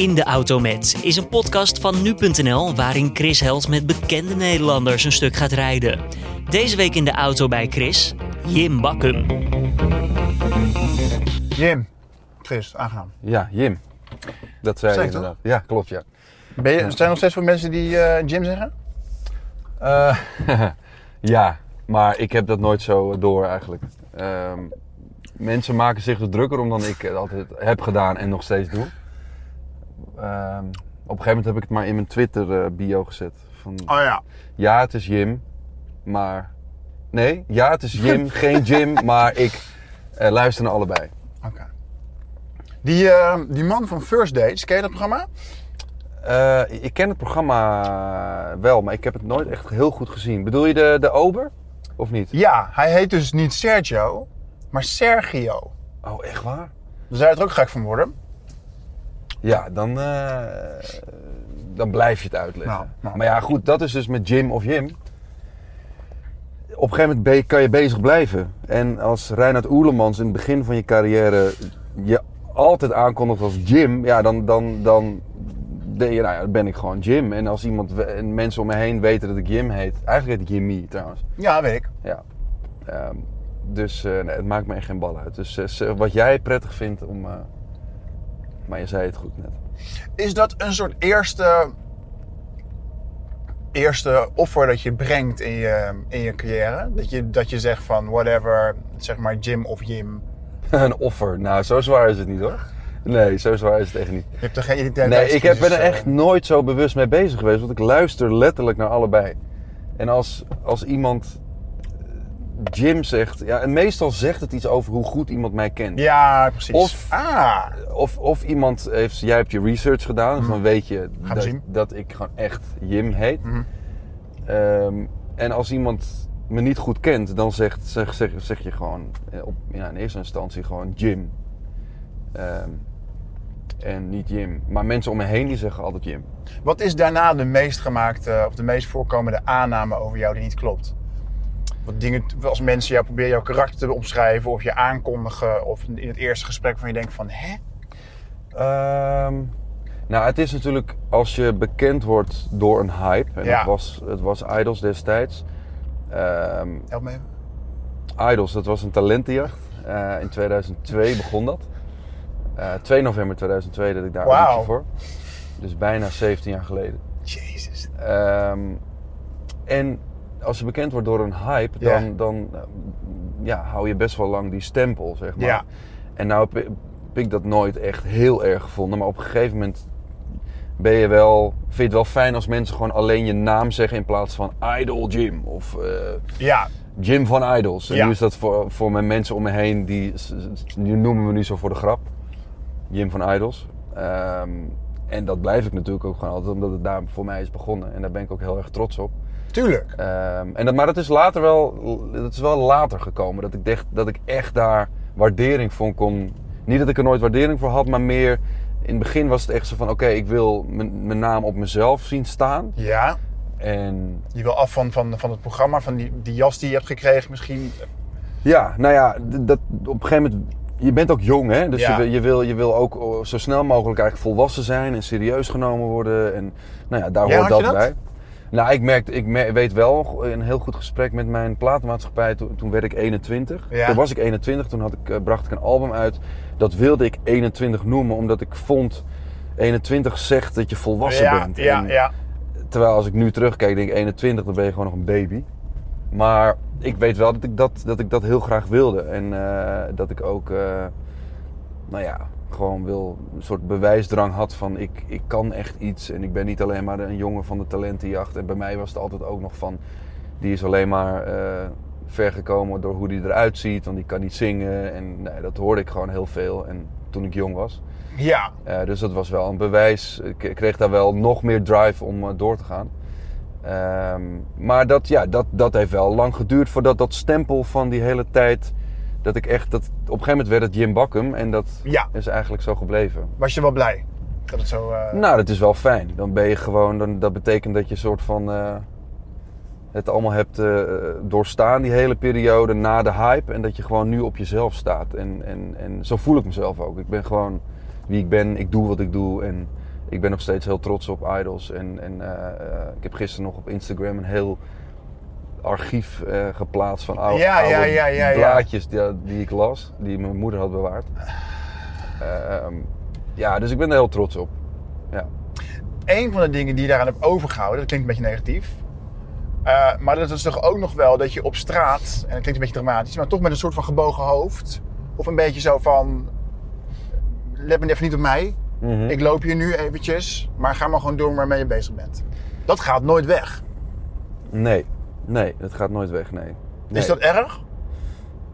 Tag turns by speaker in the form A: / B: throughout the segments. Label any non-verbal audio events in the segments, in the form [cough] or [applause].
A: In de Auto Met is een podcast van nu.nl waarin Chris Held met bekende Nederlanders een stuk gaat rijden. Deze week in de auto bij Chris, Jim Bakkum.
B: Jim. Chris, aangaan.
C: Ja, Jim. Dat zei je inderdaad. Ja, klopt ja.
B: Ben je, zijn er nog steeds veel mensen die eh, Jim zeggen?
C: Eh, [laughs] ja, maar ik heb dat nooit zo door eigenlijk. Ehm, mensen maken zich er drukker om dan ik het altijd heb gedaan en nog steeds doe. Ehm, op een gegeven moment heb ik het maar in mijn Twitter eh, bio gezet. Van,
B: Oh ja.
C: ja, het is Jim, maar... Nee, ja, het is Jim, [laughs] geen Jim, maar ik eh, luister naar allebei.
B: Oké. Die, eh, die man van First Dates, ken je dat programma?
C: Eh, ik ken het programma wel, maar ik heb het nooit echt heel goed gezien. Bedoel je de, de Ober? Of niet?
B: Ja, hij heet dus niet Sergio, maar Sergio.
C: Oh, echt waar?
B: Daar zou je er ook gek van worden.
C: Ja, dan, eh, dan blijf je het uitleggen.
B: Nou, nou.
C: Maar ja, goed, dat is dus met Jim of Jim. Op een gegeven moment kan je bezig blijven. En als Reinhard Oerlemans in het begin van je carrière je altijd aankondigt als Jim, ja, dan, dan, dan nou ja, ben ik gewoon Jim. En als iemand, en mensen om me heen weten dat ik Jim heet, eigenlijk heet ik Jimmy trouwens.
B: Ja, weet ik.
C: Ja. Ehm, dus eh, nee, het maakt me echt geen bal uit. Dus eh, wat jij prettig vindt om. Maar je zei het goed net.
B: Is dat een soort eerste, eerste offer dat je brengt in je, in je carrière? Dat je, dat je zegt van whatever, zeg maar Jim of Jim. [laughs]
C: een offer. Nou, zo zwaar is het niet hoor. Nee, zo zwaar is het echt niet.
B: Je hebt er geen
C: Nee,
B: identiteitscrisis.
C: ik heb, ben er echt nooit zo bewust mee bezig geweest. Want ik luister letterlijk naar allebei. En als, als iemand Jim zegt. Ja, en meestal zegt het iets over hoe goed iemand mij kent.
B: Ja, precies.
C: Of-
B: ah,
C: Of, of iemand heeft, jij hebt je research gedaan, dus dan weet je dat ik gewoon echt Jim heet.
B: Mhm.
C: Ehm, en als iemand me niet goed kent, dan zegt, zeg, zeg, zeg je gewoon eh, op, ja, in eerste instantie gewoon Jim. Ehm, en niet Jim. Maar mensen om me heen die zeggen altijd Jim.
B: Wat is daarna de meest gemaakte of de meest voorkomende aanname over jou die niet klopt? Wat dingen, als mensen jou proberen jouw karakter te omschrijven of je aankondigen of in het eerste gesprek van je denkt van hè?
C: Ehm, nou, het is natuurlijk als je bekend wordt door een hype. En
B: Ja.
C: het, was, het was Idols destijds. Ehm,
B: Help me even.
C: Idols, dat was een talentenjacht. Eh, in 2002 begon dat. Eh 2 november 2002 dat ik daar auditie voor. Dus bijna 17 jaar geleden.
B: Jezus.
C: Ehm, en als je bekend wordt door een hype,
B: Ja.
C: dan, dan eh, ja, hou je best wel lang die stempel, zeg maar.
B: Ja.
C: En nou heb ik- dat nooit echt heel erg gevonden. Maar op een gegeven moment ben je wel, vind je het wel fijn als mensen gewoon alleen je naam zeggen in plaats van Idol Jim of eh,
B: Ja,
C: Jim van Idols. En
B: Ja.
C: nu is dat voor, voor mijn mensen om me heen, die noemen me nu zo voor de grap. Jim van Idols. Ehm, en dat blijf ik natuurlijk ook gewoon altijd, omdat het daar voor mij is begonnen. En daar ben ik ook heel erg trots op.
B: tuurlijk.
C: Ehm, en dat, maar dat is later wel, dat is wel later gekomen. Dat ik, dacht, dat ik echt daar waardering voor kon. Niet dat ik er nooit waardering voor had, maar meer... In het begin was het echt zo van, oké, ik wil mijn naam op mezelf zien staan.
B: Ja,
C: En
B: je wil af van, van, van het programma, van die, die jas die je hebt gekregen misschien.
C: Ja, nou ja, dat, op een gegeven moment. Je bent ook jong, hè? Dus
B: Ja.
C: je, wil, je, wil, je wil ook oh, zo snel mogelijk eigenlijk volwassen zijn en serieus genomen worden. En nou ja, daar
B: Ja,
C: hoort dat? bij. Nou, ik, merkte, ik mer- weet wel een heel goed gesprek met mijn platenmaatschappij. Toen, toen werd ik 21.
B: Ja.
C: Toen was ik 21, toen had ik, eh, bracht ik een album uit. Dat wilde ik 21 noemen, omdat ik vond... 21 zegt dat je volwassen
B: ja,
C: bent.
B: ja,
C: En-
B: ja.
C: Terwijl als ik nu terugkijk, denk ik 21, dan ben je gewoon nog een baby. Maar ik weet wel dat ik dat, dat, ik dat heel graag wilde. En eh, dat ik ook, eh, nou ja, gewoon wil, een soort bewijsdrang had van ik, ik kan echt iets. En ik ben niet alleen maar een jongen van de talentenjacht. En bij mij was het altijd ook nog van, die is alleen maar eh ver gekomen door hoe die eruit ziet. Want die kan niet zingen. En nee, dat hoorde ik gewoon heel veel. En toen ik jong was.
B: Ja,
C: Eh, dus dat was wel een bewijs. Ik kreeg daar wel nog meer drive om eh, door te gaan. Ehm, maar dat, ja, dat, dat heeft wel lang geduurd voordat dat stempel van die hele tijd. Dat ik echt. Dat, op een gegeven moment werd het Jim Bakkum en dat
B: Ja.
C: is eigenlijk zo gebleven.
B: was je wel blij dat het zo... eh,
C: Nou, dat is wel fijn. Dan ben je gewoon. Dan, dat betekent dat je een soort van. eh, het allemaal hebt eh, doorstaan, die hele periode na de hype. En dat je gewoon nu op jezelf staat. En, en, en zo voel ik mezelf ook. Ik ben gewoon wie ik ben. Ik doe wat ik doe. En ik ben nog steeds heel trots op Idols. En, en ik heb gisteren nog op Instagram een heel archief eh, geplaatst van oude,
B: Ja, ja,
C: oude
B: ja, ja, ja.
C: blaadjes die, die ik las, die mijn moeder had bewaard. Ehm, ja, dus ik ben er heel trots op. Ja.
B: Een van de dingen die je daaraan hebt overgehouden, dat klinkt een beetje negatief. eh, maar dat is toch ook nog wel dat je op straat, en dat klinkt een beetje dramatisch, maar toch met een soort van gebogen hoofd. Of een beetje zo van, let me even niet op mij.
C: Mhm.
B: Ik loop hier nu eventjes, maar ga maar gewoon door waarmee je bezig bent. Dat gaat nooit weg.
C: Nee, nee, het gaat nooit weg, nee. nee.
B: Is dat erg?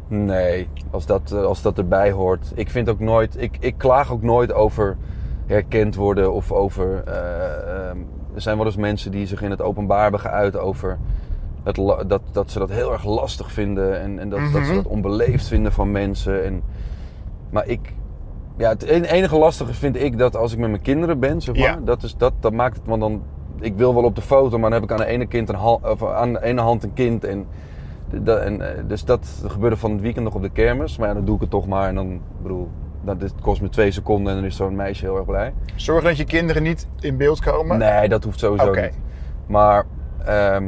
C: Nee, als dat, eh, als dat erbij hoort. Ik vind ook nooit, ik, ik klaag ook nooit over herkend worden of over. eh, ehm, er zijn wel eens mensen die zich in het openbaar hebben geuit over het, dat, dat ze dat heel erg lastig vinden en, en dat, dat ze
B: Mhm.
C: dat onbeleefd vinden van mensen. En, maar ik, ja, het en- enige lastige vind ik dat als ik met mijn kinderen ben, zeg maar,
B: Ja.
C: dat, is, dat, dat maakt het, want dan, ik wil wel op de foto, maar dan heb ik aan de ene, kind een hand, of aan de ene hand een kind en dat, en, eh, dus dat gebeurde van het weekend nog op de kermis. Maar ja, dan doe ik het toch maar. En dan, bedoel, dat, dit kost me twee seconden en dan is zo'n meisje heel erg blij.
B: Zorg dat je kinderen niet in beeld komen.
C: Nee, dat hoeft sowieso
B: Oké.
C: niet. Maar ehm,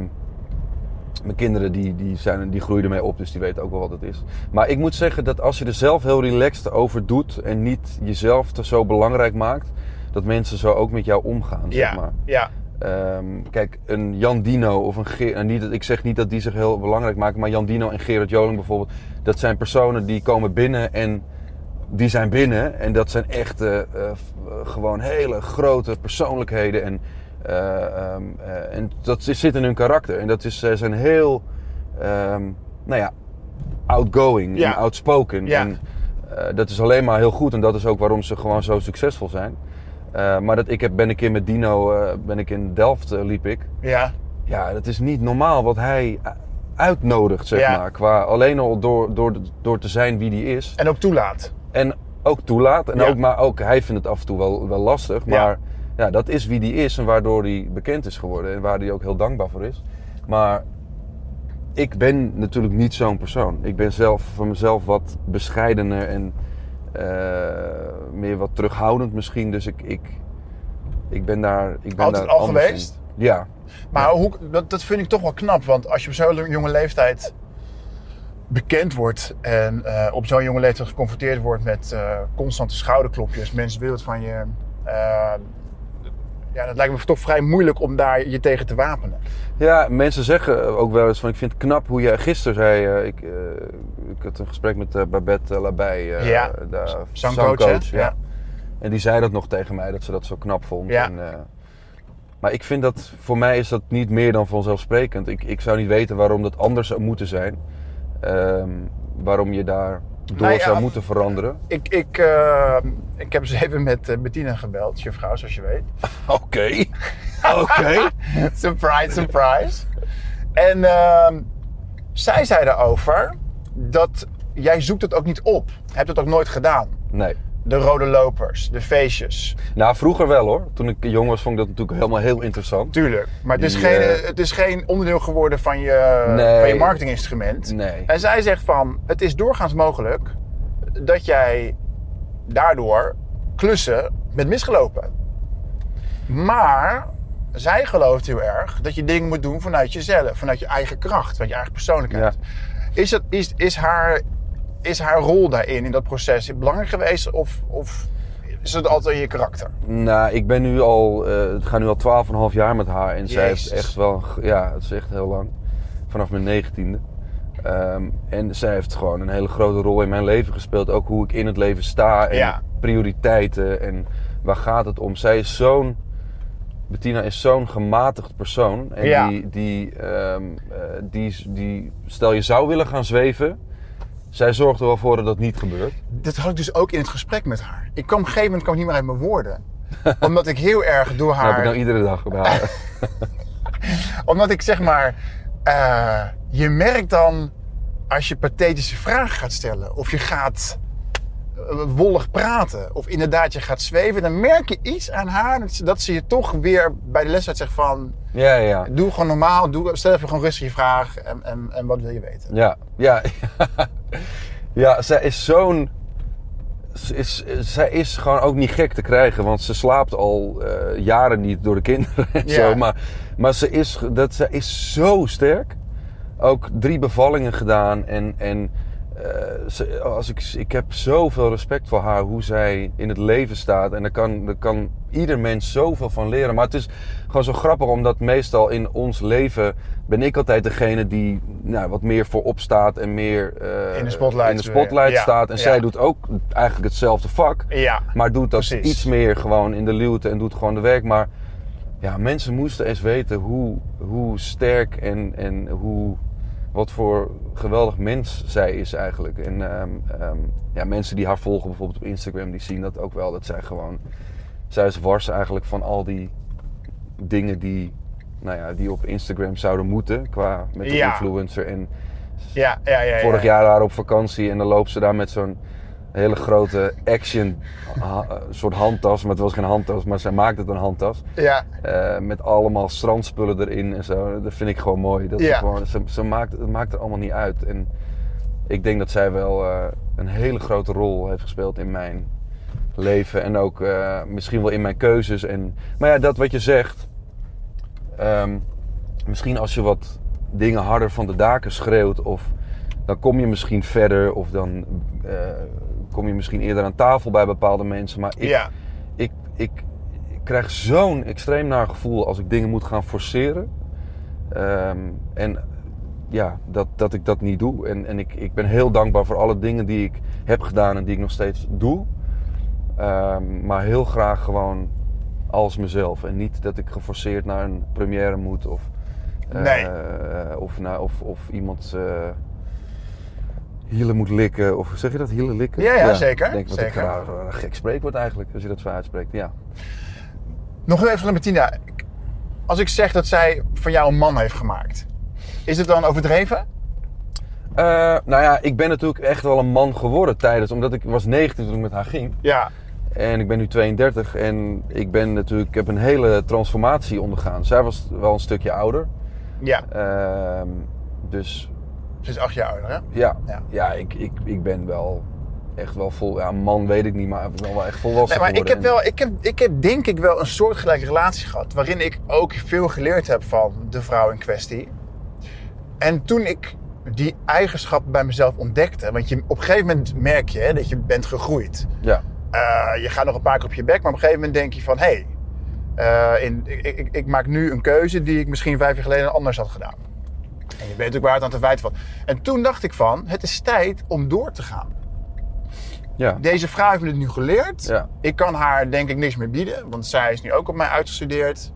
C: mijn kinderen die, die, zijn, die groeien ermee op, dus die weten ook wel wat het is. Maar ik moet zeggen dat als je er zelf heel relaxed over doet en niet jezelf te zo belangrijk maakt, dat mensen zo ook met jou omgaan.
B: ja,
C: Zeg maar.
B: ja,
C: Ehm, kijk, een Jan Dino of een Gerard... niet, ik zeg niet dat die zich heel belangrijk maken... maar Jan Dino en Gerard Joling bijvoorbeeld... dat zijn personen die komen binnen en die zijn binnen. En dat zijn echte, eh, eh, gewoon hele grote persoonlijkheden. En, eh, ehm, eh, en dat zit in hun karakter. En dat is, zij zijn heel, ehm, nou ja, outgoing
B: Ja.
C: en outspoken.
B: Ja.
C: En, dat is alleen maar heel goed. En dat is ook waarom ze gewoon zo succesvol zijn. Eh, maar dat, ik heb, ben een keer met Dino, eh, ben ik in Delft eh, liep ik.
B: ja.
C: Ja, dat is niet normaal wat hij uitnodigt, zeg
B: Ja.
C: maar. Qua, alleen al door, door, door te zijn wie die is.
B: En ook toelaat.
C: En ook toelaat. En
B: Ja.
C: ook, maar ook hij vindt het af en toe wel, wel lastig.
B: Ja.
C: Maar ja. dat is wie die is en waardoor hij bekend is geworden. En waar hij ook heel dankbaar voor is. Maar ik ben natuurlijk niet zo'n persoon. Ik ben zelf voor mezelf wat bescheidener en meer wat terughoudend misschien. Dus ik, ik, ik ben daar. Ik ben
B: Altijd
C: daar
B: al geweest?
C: in. Ja.
B: Maar hoe, dat, dat vind ik toch wel knap. Want als je op zo'n jonge leeftijd bekend wordt en eh, op zo'n jonge leeftijd geconfronteerd wordt met eh, constante schouderklopjes, mensen willen het van je. eh, ja, dat lijkt me toch vrij moeilijk om daar je tegen te wapenen.
C: Ja, mensen zeggen ook wel eens van ik vind het knap hoe jij gisteren zei. eh, ik, eh, ik had een gesprek met eh, Babette Labij,
B: Ja,
C: de
B: zangcoach,
C: ja.
B: Ja.
C: En die zei dat nog tegen mij, dat ze dat zo knap vond.
B: Ja.
C: En, maar ik vind dat, voor mij is dat niet meer dan vanzelfsprekend. Ik, ik zou niet weten waarom dat anders zou moeten zijn. Ehm, waarom je daar door
B: Nou ja,
C: zou moeten veranderen.
B: Ik, ik, eh, ik heb eens even met eh, Bettina gebeld, je vrouw, zoals je weet. [laughs]
C: Oké, oké. [laughs]
B: surprise, surprise. En ehm, zij zei daarover dat jij zoekt het ook niet op. Hebt het ook nooit gedaan.
C: Nee.
B: De rode lopers, de feestjes.
C: Nou, vroeger wel hoor. Toen ik jong was vond ik dat natuurlijk helemaal heel interessant.
B: Tuurlijk. Maar het is,
C: Die,
B: geen,
C: eh,
B: het is geen onderdeel geworden van je,
C: Nee.
B: van je marketinginstrument.
C: Nee.
B: En zij zegt van, het is doorgaans mogelijk dat jij daardoor klussen bent misgelopen. Maar zij gelooft heel erg dat je dingen moet doen vanuit jezelf, vanuit je eigen kracht, vanuit je eigen persoonlijkheid. Is, het, is, is, haar, is haar rol daarin, in dat proces, belangrijk geweest of, of is het altijd in je karakter?
C: Nou, ik ben nu al, eh het gaat nu al 12,5 jaar met haar. En zij heeft echt wel, ja, het is echt heel lang. Vanaf mijn negentiende. Ehm en zij heeft gewoon een hele grote rol in mijn leven gespeeld. Ook hoe ik in het leven sta en
B: Ja.
C: prioriteiten en waar gaat het om. Zij is zo'n, Bettina is zo'n gematigd persoon. En
B: Ja.
C: die, die, ehm, eh, die, die, stel je zou willen gaan zweven. Zij zorgt er wel voor dat dat niet gebeurt.
B: Dat had ik dus ook in het gesprek met haar. Ik kwam op een gegeven moment kwam ik niet meer uit mijn woorden. [laughs] Omdat ik heel erg door
C: Dat heb ik
B: haar...
C: nou iedere dag gedaan. [laughs] [laughs]
B: Omdat ik zeg maar... eh, je merkt dan als je pathetische vragen gaat stellen. Of je gaat eh, wollig praten. Of inderdaad je gaat zweven. Dan merk je iets aan haar. Dat ze, dat ze je toch weer bij de lesheid zegt van...
C: ja, ja.
B: Doe gewoon normaal. Doe, stel even gewoon rustig je vraag. En, en, en wat wil je weten?
C: Ja, ja. ja, zij is zo'n is, zij is gewoon ook niet gek te krijgen, want ze slaapt al eh, jaren niet door de kinderen en
B: Ja.
C: zo. Maar, maar ze, is, dat, ze is zo sterk. Ook drie bevallingen gedaan en, en ze, als ik, ik heb zoveel respect voor haar, hoe zij in het leven staat. En daar kan, daar kan ieder mens zoveel van leren. Maar het is gewoon zo grappig, omdat meestal in ons leven ben ik altijd degene die nou, wat meer voorop staat en meer eh,
B: In de spotlight
C: in de spotlight
B: Ja,
C: staat. En
B: ja.
C: zij doet ook eigenlijk hetzelfde vak.
B: Ja,
C: Maar doet dat
B: Precies.
C: iets meer gewoon in de luwte en doet gewoon de werk. Maar ja, mensen moesten eens weten hoe, hoe sterk en, en hoe, wat voor geweldig mens zij is eigenlijk. En ehm, ehm, ja, mensen die haar volgen bijvoorbeeld op Instagram, die zien dat ook wel. Dat zij gewoon, zij is wars eigenlijk van al die dingen die, nou ja, die op Instagram zouden moeten qua met de
B: Ja.
C: influencer. En
B: ja, ja, ja. ja.
C: Vorig jaar waren we op vakantie en dan loopt ze daar met zo'n hele grote action ha- eh, soort handtas. Maar het was geen handtas, maar zij maakt het een handtas.
B: Ja,
C: Eh, met allemaal strandspullen erin en zo. Dat vind ik gewoon mooi. Dat ze
B: Ja.
C: gewoon, ze, ze maakt, het maakt er allemaal niet uit. En ik denk dat zij wel eh, een hele grote rol heeft gespeeld in mijn leven. En ook misschien wel in mijn keuzes. En, maar ja, dat wat je zegt. ehm, misschien als je wat dingen harder van de daken schreeuwt. Of dan kom je misschien verder. Of dan kom je misschien eerder aan tafel bij bepaalde mensen. Maar ik,
B: ja.
C: ik, ik, ik krijg zo'n extreem naar gevoel als ik dingen moet gaan forceren. Ehm, en ja, dat, dat ik dat niet doe. En, en ik, ik ben heel dankbaar voor alle dingen die ik heb gedaan en die ik nog steeds doe. Ehm, maar heel graag gewoon als mezelf. En niet dat ik geforceerd naar een première moet of, eh,
B: Nee.
C: of, naar, of, of iemand eh hielen moet likken. Of zeg je dat, hielen likken?
B: Ja, ja, zeker,
C: Ik denk
B: zeker.
C: een raar, een gek spreekwoord eigenlijk, als je dat zo uitspreekt. Ja.
B: Nog even van Bettina. Als ik zeg dat zij van jou een man heeft gemaakt, is het dan overdreven?
C: Eh, nou ja, ik ben natuurlijk echt wel een man geworden tijdens, omdat ik was 19 toen ik met haar ging.
B: Ja,
C: En ik ben nu 32 en ik ben natuurlijk, ik heb een hele transformatie ondergaan. Zij was wel een stukje ouder.
B: ja.
C: Ehm, dus
B: Ze is acht jaar ouder, hè?
C: ja,
B: Ja.
C: ja. ik, ik, ik ben wel echt wel vol, ja, man weet ik niet, maar ik ben wel echt
B: Nee,
C: volwassen
B: maar ik heb, wel, ik, heb, ik heb denk ik wel een soortgelijke relatie gehad. Waarin ik ook veel geleerd heb van de vrouw in kwestie. En toen ik die eigenschap bij mezelf ontdekte. Want je, op een gegeven moment merk je hè, dat je bent gegroeid.
C: Ja,
B: Eh, je gaat nog een paar keer op je bek. Maar op een gegeven moment denk je van... Hé, hey, in, ik, ik, ik maak nu een keuze die ik misschien vijf jaar geleden anders had gedaan. En je weet ook waar het aan te wijten valt. En toen dacht ik van... Het is tijd om door te gaan.
C: ja,
B: Deze vrouw heeft me dit nu geleerd.
C: ja.
B: Ik kan haar denk ik niks meer bieden, want zij is nu ook op mij uitgestudeerd.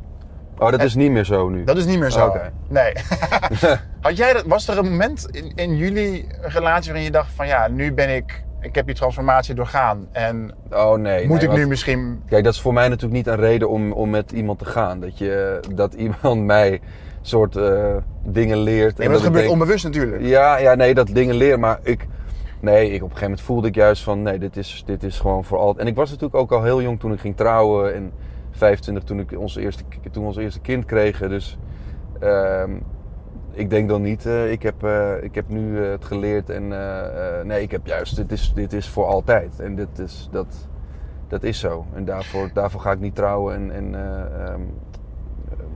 C: Oh, dat is niet meer zo nu.
B: Dat is niet meer zo.
C: Oké.
B: Nee. [laughs] [laughs] Had jij dat, was er een moment in, in jullie relatie waarin je dacht van ja, nu ben ik, ik heb die transformatie doorgaan en
C: Oh nee.
B: moet
C: nee,
B: ik nu misschien...
C: Kijk, dat is voor mij natuurlijk niet een reden om, om met iemand te gaan. Dat, je, dat iemand [laughs] mij soort eh, dingen leert.
B: Nee,
C: en
B: dat
C: ik
B: gebeurt
C: denk-
B: onbewust natuurlijk.
C: Ja, ja, nee, dat dingen leren. Maar ik, nee, ik, op een gegeven moment voelde ik juist van, nee, dit is, dit is gewoon voor altijd. En ik was natuurlijk ook al heel jong toen ik ging trouwen. En 25 toen, ik ons eerste, toen we ons eerste kind kregen. Dus ehm, ik denk dan niet, eh, ik, heb, eh, ik heb nu het geleerd. En nee, ik heb juist, dit is, dit is voor altijd. En dit is, dat, dat is zo. En daarvoor, daarvoor ga ik niet trouwen. En, en eh, ehm,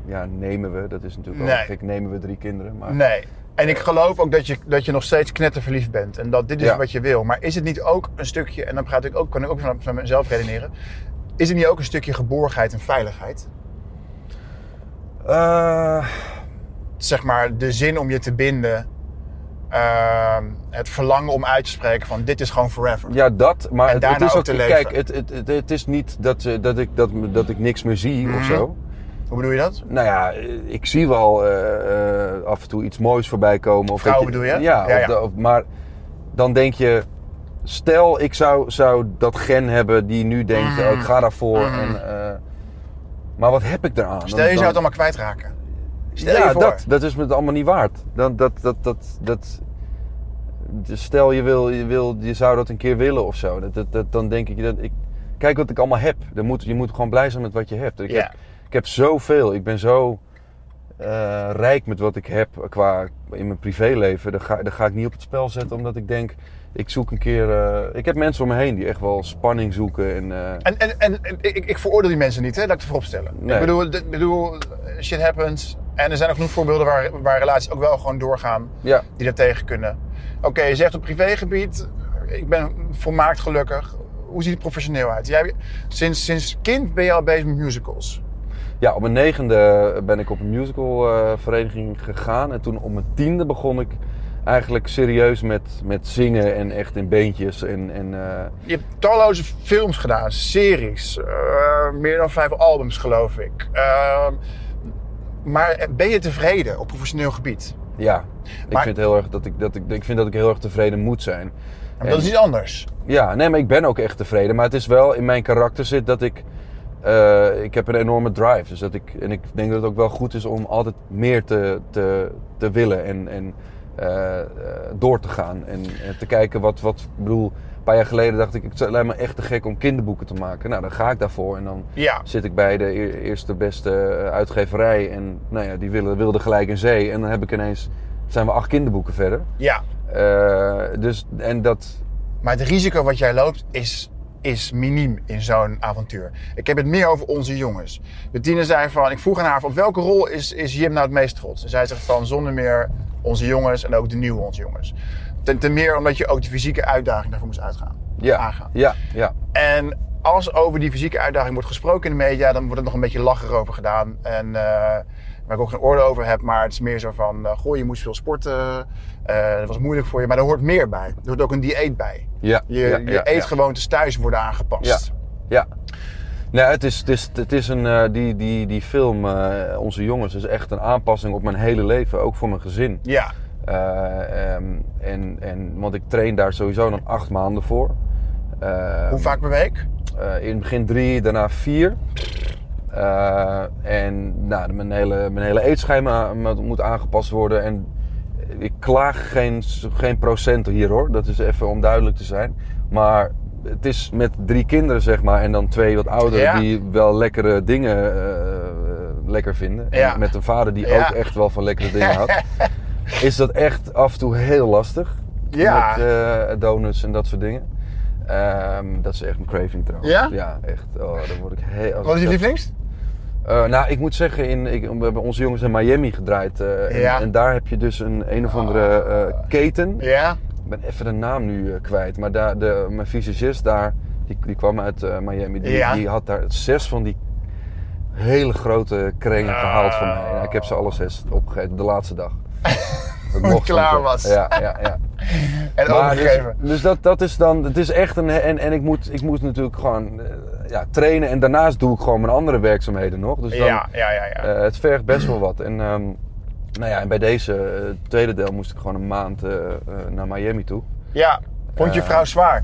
C: ja, nemen we, dat is natuurlijk
B: Nee.
C: ook gek, nemen we drie kinderen. Maar,
B: Nee. En ik geloof ook dat je, dat je nog steeds knetterverliefd bent. En dat dit is
C: Ja.
B: wat je wil. Maar is het niet ook een stukje, en dan praat ik ook, kan ik ook van, van mezelf redeneren. Is het niet ook een stukje geborgenheid en veiligheid?
C: Eh,
B: Zeg maar de zin om je te binden. ehm, het verlangen om uit te spreken van dit is gewoon forever.
C: Ja, dat. Maar
B: En
C: het,
B: daarna
C: het is
B: ook te leven.
C: kijk, het, het, het, is niet dat, eh, dat, ik, dat, dat ik niks meer zie
B: Mhm.
C: of zo.
B: Hoe bedoel je dat?
C: Nou ja, eh, ik zie wel eh, eh, af en toe iets moois voorbij komen. Of
B: Vrouwen
C: je-
B: bedoel je?
C: Ja,
B: Ja,
C: of
B: ja.
C: de- of- maar dan denk je... Stel, ik zou, zou dat gen hebben die nu denkt,
B: Mhm.
C: oh, ik ga daarvoor.
B: Mhm.
C: En, eh, maar wat heb ik eraan?
B: Stel
C: Dan-
B: je zou
C: dan-
B: het allemaal kwijtraken. Stel
C: ja,
B: je voor.
C: dat, dat is me het allemaal niet waard. Dan, dat, dat, dat, dat, dus stel je, wil, je, wil, je zou dat een keer willen of zo. Dat, dat, dat- dan denk ik, dat ik, kijk wat ik allemaal heb. Dan moet, je moet gewoon blij zijn met wat je hebt. Ik,
B: Ja.
C: heb, ik heb zoveel. Ik ben zo eh, rijk met wat ik heb qua in mijn privéleven. Daar ga, daar ga ik niet op het spel zetten omdat ik denk, ik zoek een keer... eh, ik heb mensen om me heen die echt wel spanning zoeken. En, eh,
B: En, en, en, en ik, ik veroordeel die mensen niet, hè? laat ik het voorop stellen.
C: Nee.
B: Ik bedoel, ik bedoel, shit happens. En er zijn ook genoeg voorbeelden waar, waar relaties ook wel gewoon doorgaan
C: ja,
B: die daar tegen kunnen. Oké, je zegt op privégebied, ik ben volmaakt gelukkig. Hoe ziet het professioneel uit? Jij, sinds, sinds kind ben je al bezig met musicals.
C: Ja, op mijn negende ben ik op een musicalvereniging gegaan. En toen op mijn tiende begon ik eigenlijk serieus met, met zingen en echt in beentjes. En, en, eh,
B: Je hebt talloze films gedaan, series, eh, meer dan vijf albums geloof ik. Ehm, maar ben je tevreden op professioneel gebied?
C: ja, ik, vind heel erg dat ik, dat ik, ik vind dat ik heel erg tevreden moet zijn.
B: Maar dat is iets anders.
C: Ja, nee, maar ik ben ook echt tevreden. Maar het is wel in mijn karakter zit dat ik. Eh, ik heb een enorme drive. Dus dat ik, en ik denk dat het ook wel goed is om altijd meer te, te, te willen en, en eh, eh, door te gaan. En, te kijken wat, wat. Ik bedoel, een paar jaar geleden dacht ik, het lijkt me echt te gek om kinderboeken te maken. Nou, dan ga ik daarvoor. En dan
B: Ja.
C: zit ik bij de eerste beste uitgeverij. En nou ja, die willen, wilden gelijk in zee. En dan heb ik ineens. zijn we acht kinderboeken verder.
B: Ja.
C: Dus, en dat,
B: Maar het risico wat jij loopt is, is miniem in zo'n avontuur. Ik heb het meer over onze jongens. Bettine zei van, ik vroeg aan haar van, op welke rol is, is Jim nou het meest trots? En zij zegt van, zonder meer onze jongens en ook de nieuwe onze jongens. Ten, ten meer omdat je ook de fysieke uitdaging daarvoor moest uitgaan.
C: ja,
B: Aangaan.
C: ja, ja.
B: En als over die fysieke uitdaging wordt gesproken in de media, dan wordt er nog een beetje lacher over gedaan. En eh, waar ik ook geen oordeel over heb, maar het is meer zo van: eh, goh, je moest veel sporten. eh, dat was moeilijk voor je, maar er hoort meer bij. Er hoort ook een dieet bij.
C: Ja,
B: Je,
C: ja,
B: je
C: ja,
B: eetgewoontes thuis worden aangepast.
C: Ja. Nee, het is, het is, het is een, eh, die, die, die film, eh, Onze Jongens, is echt een aanpassing op mijn hele leven. Ook voor mijn gezin.
B: Ja.
C: Eh, ehm, en, en, want ik train daar sowieso dan acht maanden voor. Eh,
B: Hoe vaak per week?
C: in het begin drie, daarna vier. En nou, mijn, hele, mijn hele eetschema moet- moet aangepast worden. En ik klaag geen, geen procenten hier hoor. Dat is even om duidelijk te zijn. Maar het is met drie kinderen zeg maar. En dan twee wat ouderen
B: Ja.
C: die wel lekkere dingen eh, lekker vinden. En met een vader die
B: Ja.
C: ook echt wel van lekkere dingen houdt. [laughs] Is dat echt af en toe heel lastig.
B: Ja.
C: Met eh, donuts en dat soort dingen. Ehm, dat is echt een craving trouwens.
B: Ja?
C: Ja, echt. Oh, dan word ik heel...
B: Wat is je lievelings?
C: Eh, nou, ik moet zeggen, in, ik, we hebben onze jongens in Miami gedraaid. eh, en,
B: Ja.
C: En daar heb je dus een een of andere eh, keten.
B: Ja.
C: Ik ben even de naam nu kwijt. Maar daar, de, mijn visagist daar, die, die kwam uit Miami. Die,
B: Ja.
C: die had daar zes van die hele grote krengen
B: Ah.
C: gehaald voor mij. En ik heb ze alle zes opgegeten, de laatste dag. [laughs] Dat mocht
B: klaar
C: van
B: was.
C: Ja, ja, ja.
B: En
C: Maar dus, dus dat, dat is dan, het is echt een, en, en ik moet, ik moet natuurlijk gewoon ja, trainen en daarnaast doe ik gewoon mijn andere werkzaamheden nog. Dus dan,
B: ja, ja, ja. ja.
C: eh, het vergt best wel wat. En, ehm, nou ja, en bij deze eh, tweede deel moest ik gewoon een maand eh, naar Miami toe.
B: ja. Vond je vrouw zwaar?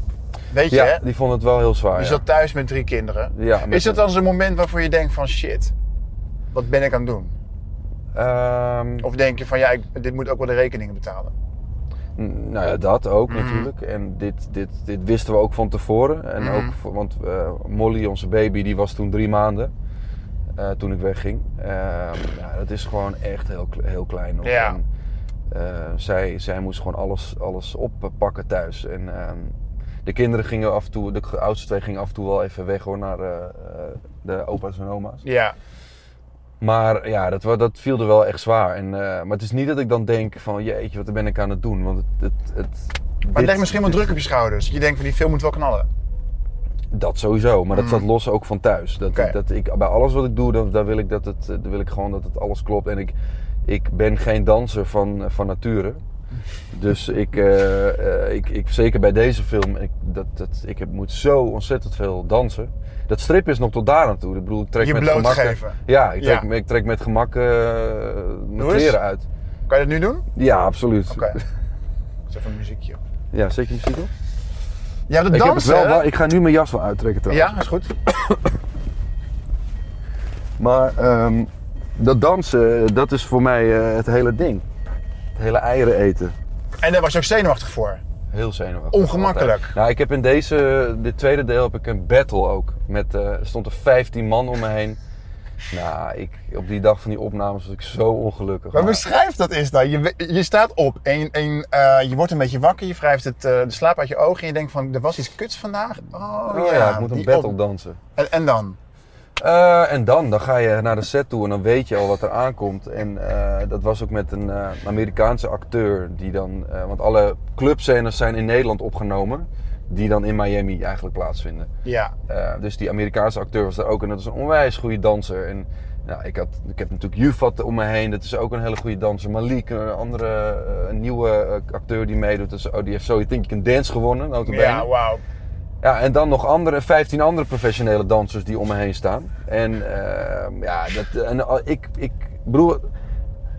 B: Weet je,
C: Ja,
B: hè?
C: die vond het wel heel zwaar.
B: Je zat thuis met drie kinderen.
C: Ja,
B: Is dat dan zo'n moment waarvoor je denkt van shit, wat ben ik aan het doen?
C: Ehm,
B: Of denk je van ja, ik, dit moet ook wel de rekeningen betalen?
C: Nou ja, dat ook
B: Mhm.
C: natuurlijk. En dit, dit, dit wisten we ook van tevoren. En
B: Mhm.
C: ook, want eh, Molly, onze baby, die was toen drie maanden. eh, toen ik wegging. Ehm, ja, dat is gewoon echt heel, heel klein nog.
B: Ja.
C: En, eh, zij, zij moest gewoon alles, alles oppakken thuis. En ehm, de kinderen gingen af en toe, de oudste twee gingen af en toe wel even weg hoor, naar de opa's en oma's.
B: Ja.
C: Maar ja, dat, dat viel er wel echt zwaar. En, eh, maar het is niet dat ik dan denk van jeetje, wat ben ik aan het doen? Want het, het, het,
B: Maar het legt misschien wel druk op je schouders. Je denkt van die film moet wel knallen.
C: Dat sowieso, maar dat
B: Mm.
C: staat los ook van thuis. Dat, dat ik, bij alles wat ik doe, dan, daar wil ik, dat het, wil ik gewoon dat het alles klopt. En ik, ik ben geen danser van, van nature. Dus ik, eh, eh, ik, ik, zeker bij deze film, ik, dat, dat, ik heb, moet zo ontzettend veel dansen. Dat strip is nog tot daar aan toe. Ik bedoel, ik trek
B: Je
C: met gemak... Ja, ik trek,
B: Ja.
C: ik trek met gemak eh, mijn kleren uit.
B: Kan je dat nu doen?
C: Ja, absoluut.
B: Oké. [laughs] Zet even een muziekje op.
C: Ja, zet je muziek op?
B: Ja, de
C: Ik, heb het
B: dansen.
C: wel, ik ga nu mijn jas wel uittrekken trouwens.
B: ja, is goed. [coughs]
C: Maar ehm, dat dansen, dat is voor mij het hele ding. Het hele eieren eten.
B: En daar was je ook zenuwachtig voor.
C: Heel zenuwachtig.
B: Ongemakkelijk.
C: altijd. Nou, ik heb in deze, dit tweede deel heb ik een battle ook. Met, eh, er stonden 15 man om me heen. [laughs] Nou, ik, op die dag van die opnames was ik zo ongelukkig.
B: Maar
C: Maar-
B: beschrijf dat eens dan. Je, je staat op en, en eh, je wordt een beetje wakker. Je wrijft het, eh, de slaap uit je ogen. En je denkt van, er was iets kuts vandaag. Oh,
C: Oh ja, ik moet een battle
B: op-
C: dansen.
B: En, en dan?
C: Eh, en dan, dan ga je naar de set toe en dan weet je al wat er aankomt. En eh, dat was ook met een eh, Amerikaanse acteur die dan... want alle clubscènes zijn in Nederland opgenomen. Die dan in Miami eigenlijk plaatsvinden.
B: Ja.
C: Dus die Amerikaanse acteur was daar ook. En dat is een onwijs goede danser. En nou, ik, had, ik heb natuurlijk Jufat om me heen. Dat is ook een hele goede danser. Malik, een andere een nieuwe acteur die meedoet. Dus, oh, die heeft Think You Can Dance gewonnen, notabene.
B: Ja, wauw.
C: Ja, en dan nog andere, 15 andere professionele dansers die om me heen staan. En ehm, ja, dat, en, eh, ik, ik bedoel,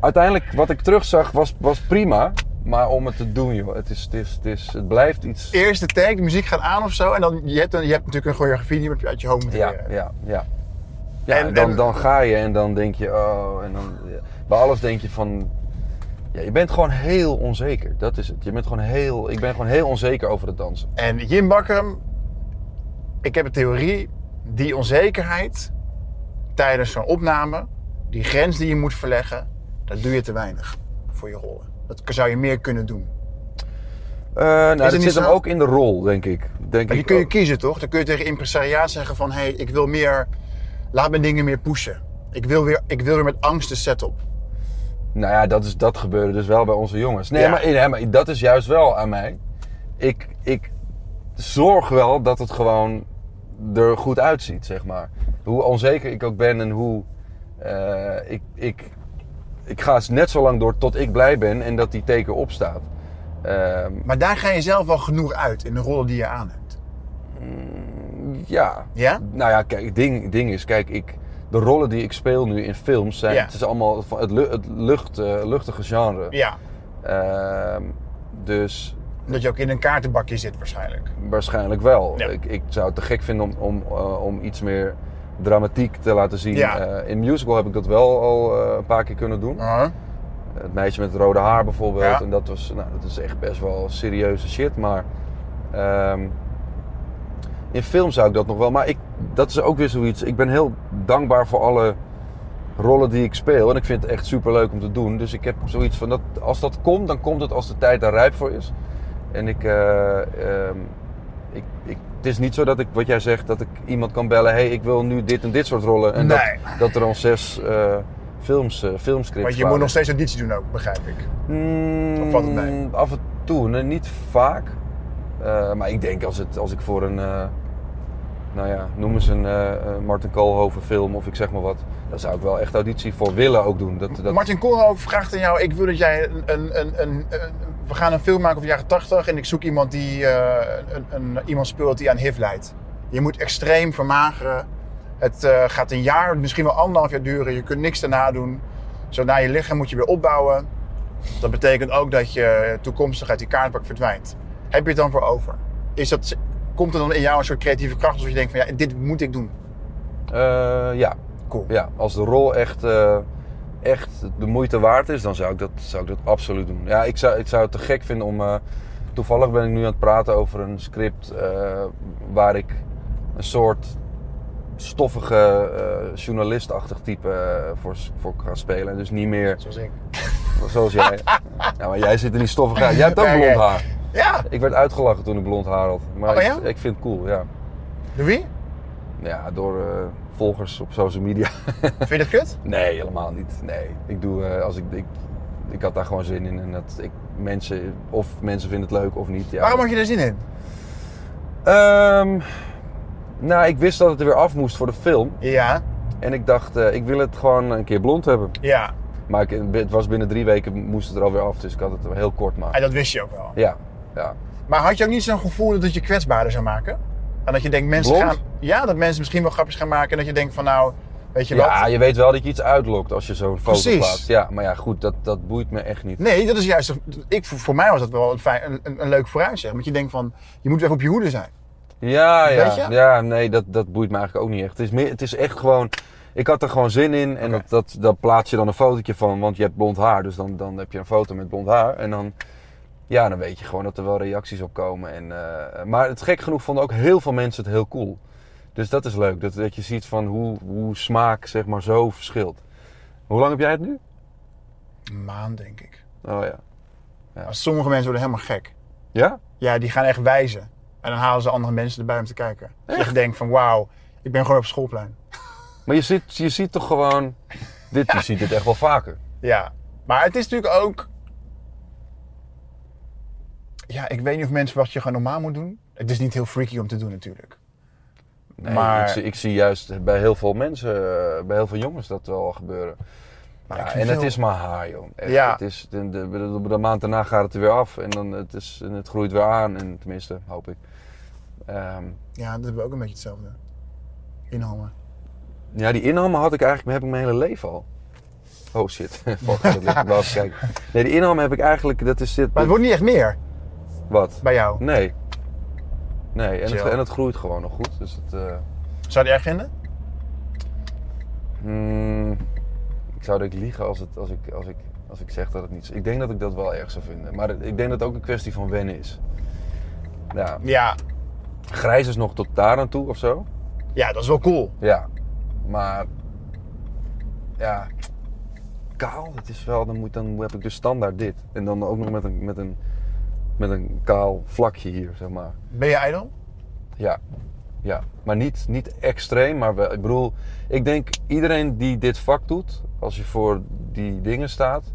C: uiteindelijk wat ik terugzag was, was prima. Maar om het te doen, joh, het, is, het, is, het, is, het blijft iets.
B: Eerste take, de muziek gaat aan of zo. En dan, je, hebt, dan, je hebt natuurlijk een choreografie die je uit je hoofd moet
C: Ja,
B: leren.
C: ja, ja. Ja,
B: En-
C: en, dan,
B: en-
C: dan ga je en dan denk je, oh, en dan, ja. bij alles denk je van, ja, je bent gewoon heel onzeker. Dat is het. Je bent gewoon heel, ik ben gewoon heel onzeker over het dansen.
B: En Jim Bakker, ik heb een theorie. Die onzekerheid tijdens zo'n opname, die grens die je moet verleggen, dat doe je te weinig voor je rollen. Dat zou je meer kunnen doen.
C: Eh nou, dat zit hem ook in de rol, denk ik. Denk
B: Maar die
C: ik
B: kun je
C: ook.
B: kiezen toch? Dan kun je tegen impresariaat zeggen van... hé, hey, ik wil meer... Laat mijn dingen meer pushen. Ik wil weer, ik wil weer met angst de set op.
C: Nou ja, dat, is, dat gebeurde dus wel bij onze jongens. Nee,
B: Ja.
C: maar, nee, maar dat is juist wel aan mij. Ik, ik zorg wel dat het gewoon er goed uitziet, zeg maar. Hoe onzeker ik ook ben en hoe... eh, ik, ik, ik ga net zo lang door tot ik blij ben en dat die teken opstaat. Ehm,
B: Maar daar ga je zelf wel genoeg uit in de rollen die je aan hebt.
C: ja.
B: Ja?
C: Nou ja, kijk, het ding, ding is, kijk, ik, de rollen die ik speel nu in films zijn...
B: Ja.
C: Het is allemaal van het, lu- het lucht, eh, luchtige genre.
B: Ja.
C: Ehm, dus
B: Dat je ook in een kaartenbakje zit waarschijnlijk.
C: Waarschijnlijk wel.
B: Ja.
C: Ik, ik zou het te gek vinden om, om, eh, om iets meer dramatiek te laten zien.
B: Ja.
C: Eh, in musical heb ik dat wel al eh, een paar keer kunnen doen.
B: Uh-huh.
C: Het meisje met het rode haar bijvoorbeeld.
B: Ja.
C: En dat, was, nou, dat is echt best wel serieuze shit. Maar ehm, in film zou ik dat nog wel. Maar ik, dat is ook weer zoiets. Ik ben heel dankbaar voor alle rollen die ik speel. En ik vind het echt super leuk om te doen. Dus ik heb zoiets van dat als dat komt, dan komt het als de tijd daar rijp voor is. En ik, eh, ehm, ik, ik, het is niet zo dat ik, wat jij zegt, dat ik iemand kan bellen. hey, ik wil nu dit en dit soort rollen. En
B: Nee.
C: dat, dat er dan zes eh, films, eh, filmscripts
B: Want je moet nog steeds auditie doen ook, begrijp ik.
C: Mm,
B: Of valt het mee?
C: Af en toe, nee, niet vaak. Maar ik denk als, het, als ik voor een, nou ja, noem eens een Martin Koolhoven film of ik zeg maar wat. Dan zou ik wel echt auditie voor willen ook doen. Dat, dat,
B: Martin Koolhoven vraagt aan jou... Ik wil dat jij een, een, een, een, een- We gaan een film maken over de jaren 80 en ik zoek iemand die... eh, een, een, iemand speelt die aan HIV lijdt. Je moet extreem vermageren. Het eh, gaat een jaar, misschien wel anderhalf jaar duren. Je kunt niks daarna doen. Zodra je lichaam moet je weer opbouwen. Dat betekent ook dat je toekomstig uit die kaartbak verdwijnt. Heb je het dan voor over? Is dat, komt er dan in jou een soort creatieve kracht als je denkt van ja, dit moet ik doen?
C: Eh, ja.
B: Cool.
C: ja, als de rol echt, echt de moeite waard is, dan zou ik dat, zou ik dat absoluut doen. Ja, ik zou, ik zou het te gek vinden om... eh, toevallig ben ik nu aan het praten over een script eh, waar ik een soort stoffige eh, journalistachtig type voor, voor ga spelen. En dus niet meer
B: Zoals ik. [laughs]
C: zoals jij. ja, maar jij zit er niet stoffig uit. Jij hebt ook blond haar.
B: Ja,
C: Ik werd uitgelachen toen ik blond haar had. Maar
B: Oh, ja?
C: ik, ik vind het cool, ja.
B: door wie?
C: Ja, door volgers op social media.
B: Vind je dat kut? [laughs]
C: Nee, helemaal niet. Nee, ik doe eh, als ik, ik, ik had daar gewoon zin in en dat ik mensen of mensen vinden het leuk of niet. Ja.
B: Waarom had je er zin in?
C: Ehm, nou, ik wist dat het er weer af moest voor de film
B: Ja,
C: en ik dacht, eh, ik wil het gewoon een keer blond hebben.
B: ja.
C: Maar ik, het was binnen drie weken moest het er alweer af, dus ik had het heel kort maar.
B: En dat wist je ook wel.
C: Ja, ja.
B: Maar had je ook niet zo'n gevoel dat het je kwetsbaarder zou maken? En dat je denkt, mensen
C: Blond?
B: gaan... Ja, dat mensen misschien wel grapjes gaan maken. En dat je denkt van nou, weet je wat?
C: Ja, je weet wel dat je iets uitlokt als je zo'n foto
B: Precies.
C: plaatst. Ja, maar ja, goed, dat, dat boeit me echt niet.
B: Nee, dat is juist... Ik, voor mij was dat wel een, fijn, een, een, een leuk vooruitzicht. Want je denkt van, je moet echt op je hoede zijn.
C: Ja, ja.
B: Je?
C: Ja, nee, dat, dat boeit me eigenlijk ook niet echt. Het is, meer, het is echt gewoon... Ik had er gewoon zin in en dat, dat plaats je dan een fotootje van, want je hebt blond haar. Dus dan, dan heb je een foto met blond haar. En dan, ja, dan weet je gewoon dat er wel reacties op komen. En, eh, maar het gek genoeg vonden ook heel veel mensen het heel cool. Dus dat is leuk. Dat, dat je ziet van hoe, hoe smaak zeg maar zo verschilt. Hoe lang heb jij het nu?
B: Een maand, denk ik.
C: Oh ja.
B: Maar sommige mensen worden helemaal gek.
C: Ja?
B: Ja, die gaan echt wijzen. En dan halen ze andere mensen erbij om te kijken. Dus je denkt van, wauw, ik ben gewoon op schoolplein. [laughs]
C: Maar je ziet, je ziet toch gewoon... Dit, Je ziet dit echt wel vaker.
B: Ja, maar het is natuurlijk ook... Ja, ik weet niet of mensen wat je gewoon normaal moet doen. Het is niet heel freaky om te doen natuurlijk.
C: Nee,
B: Maar-
C: ik, zie, ik zie juist bij heel veel mensen, eh, bij heel veel jongens dat wel gebeuren.
B: Maar
C: Ja, en het is maar haar, joh. Echt,
B: Ja.
C: Het is, de, de, de, de maand daarna gaat het er weer af en, dan, het, is, en het groeit weer aan. En, tenminste, hoop ik. Ehm,
B: Ja, dat hebben we ook een beetje hetzelfde. Inhammen.
C: ja, die inhammen had ik eigenlijk heb ik mijn hele leven al. Oh shit. [laughs] [laughs] Nee, die inhammen heb ik eigenlijk, dat is dit.
B: Maar het wordt niet echt meer
C: Wat?
B: bij jou.
C: Nee. Nee, en het, en het groeit gewoon nog goed. Dus het, eh,
B: Zou erg vinden?
C: Hmm, ik zou denk ik liegen als, het, als, ik, als, ik, als ik zeg dat het niet is. Ik denk dat ik dat wel erg zou vinden. Maar ik denk dat het ook een kwestie van wennen is. Ja,
B: Ja.
C: grijs is nog tot daar aan toe of zo.
B: Ja, dat is wel cool.
C: Ja, maar ja, kaal, het is wel, dan, moet, dan heb ik dus standaard dit. En dan ook nog met een, met een, met een kaal vlakje hier, zeg maar.
B: Ben je ijdel?
C: Ja, ja. maar niet, niet extreem. Maar wel, ik bedoel, ik denk iedereen die dit vak doet, als je voor die dingen staat,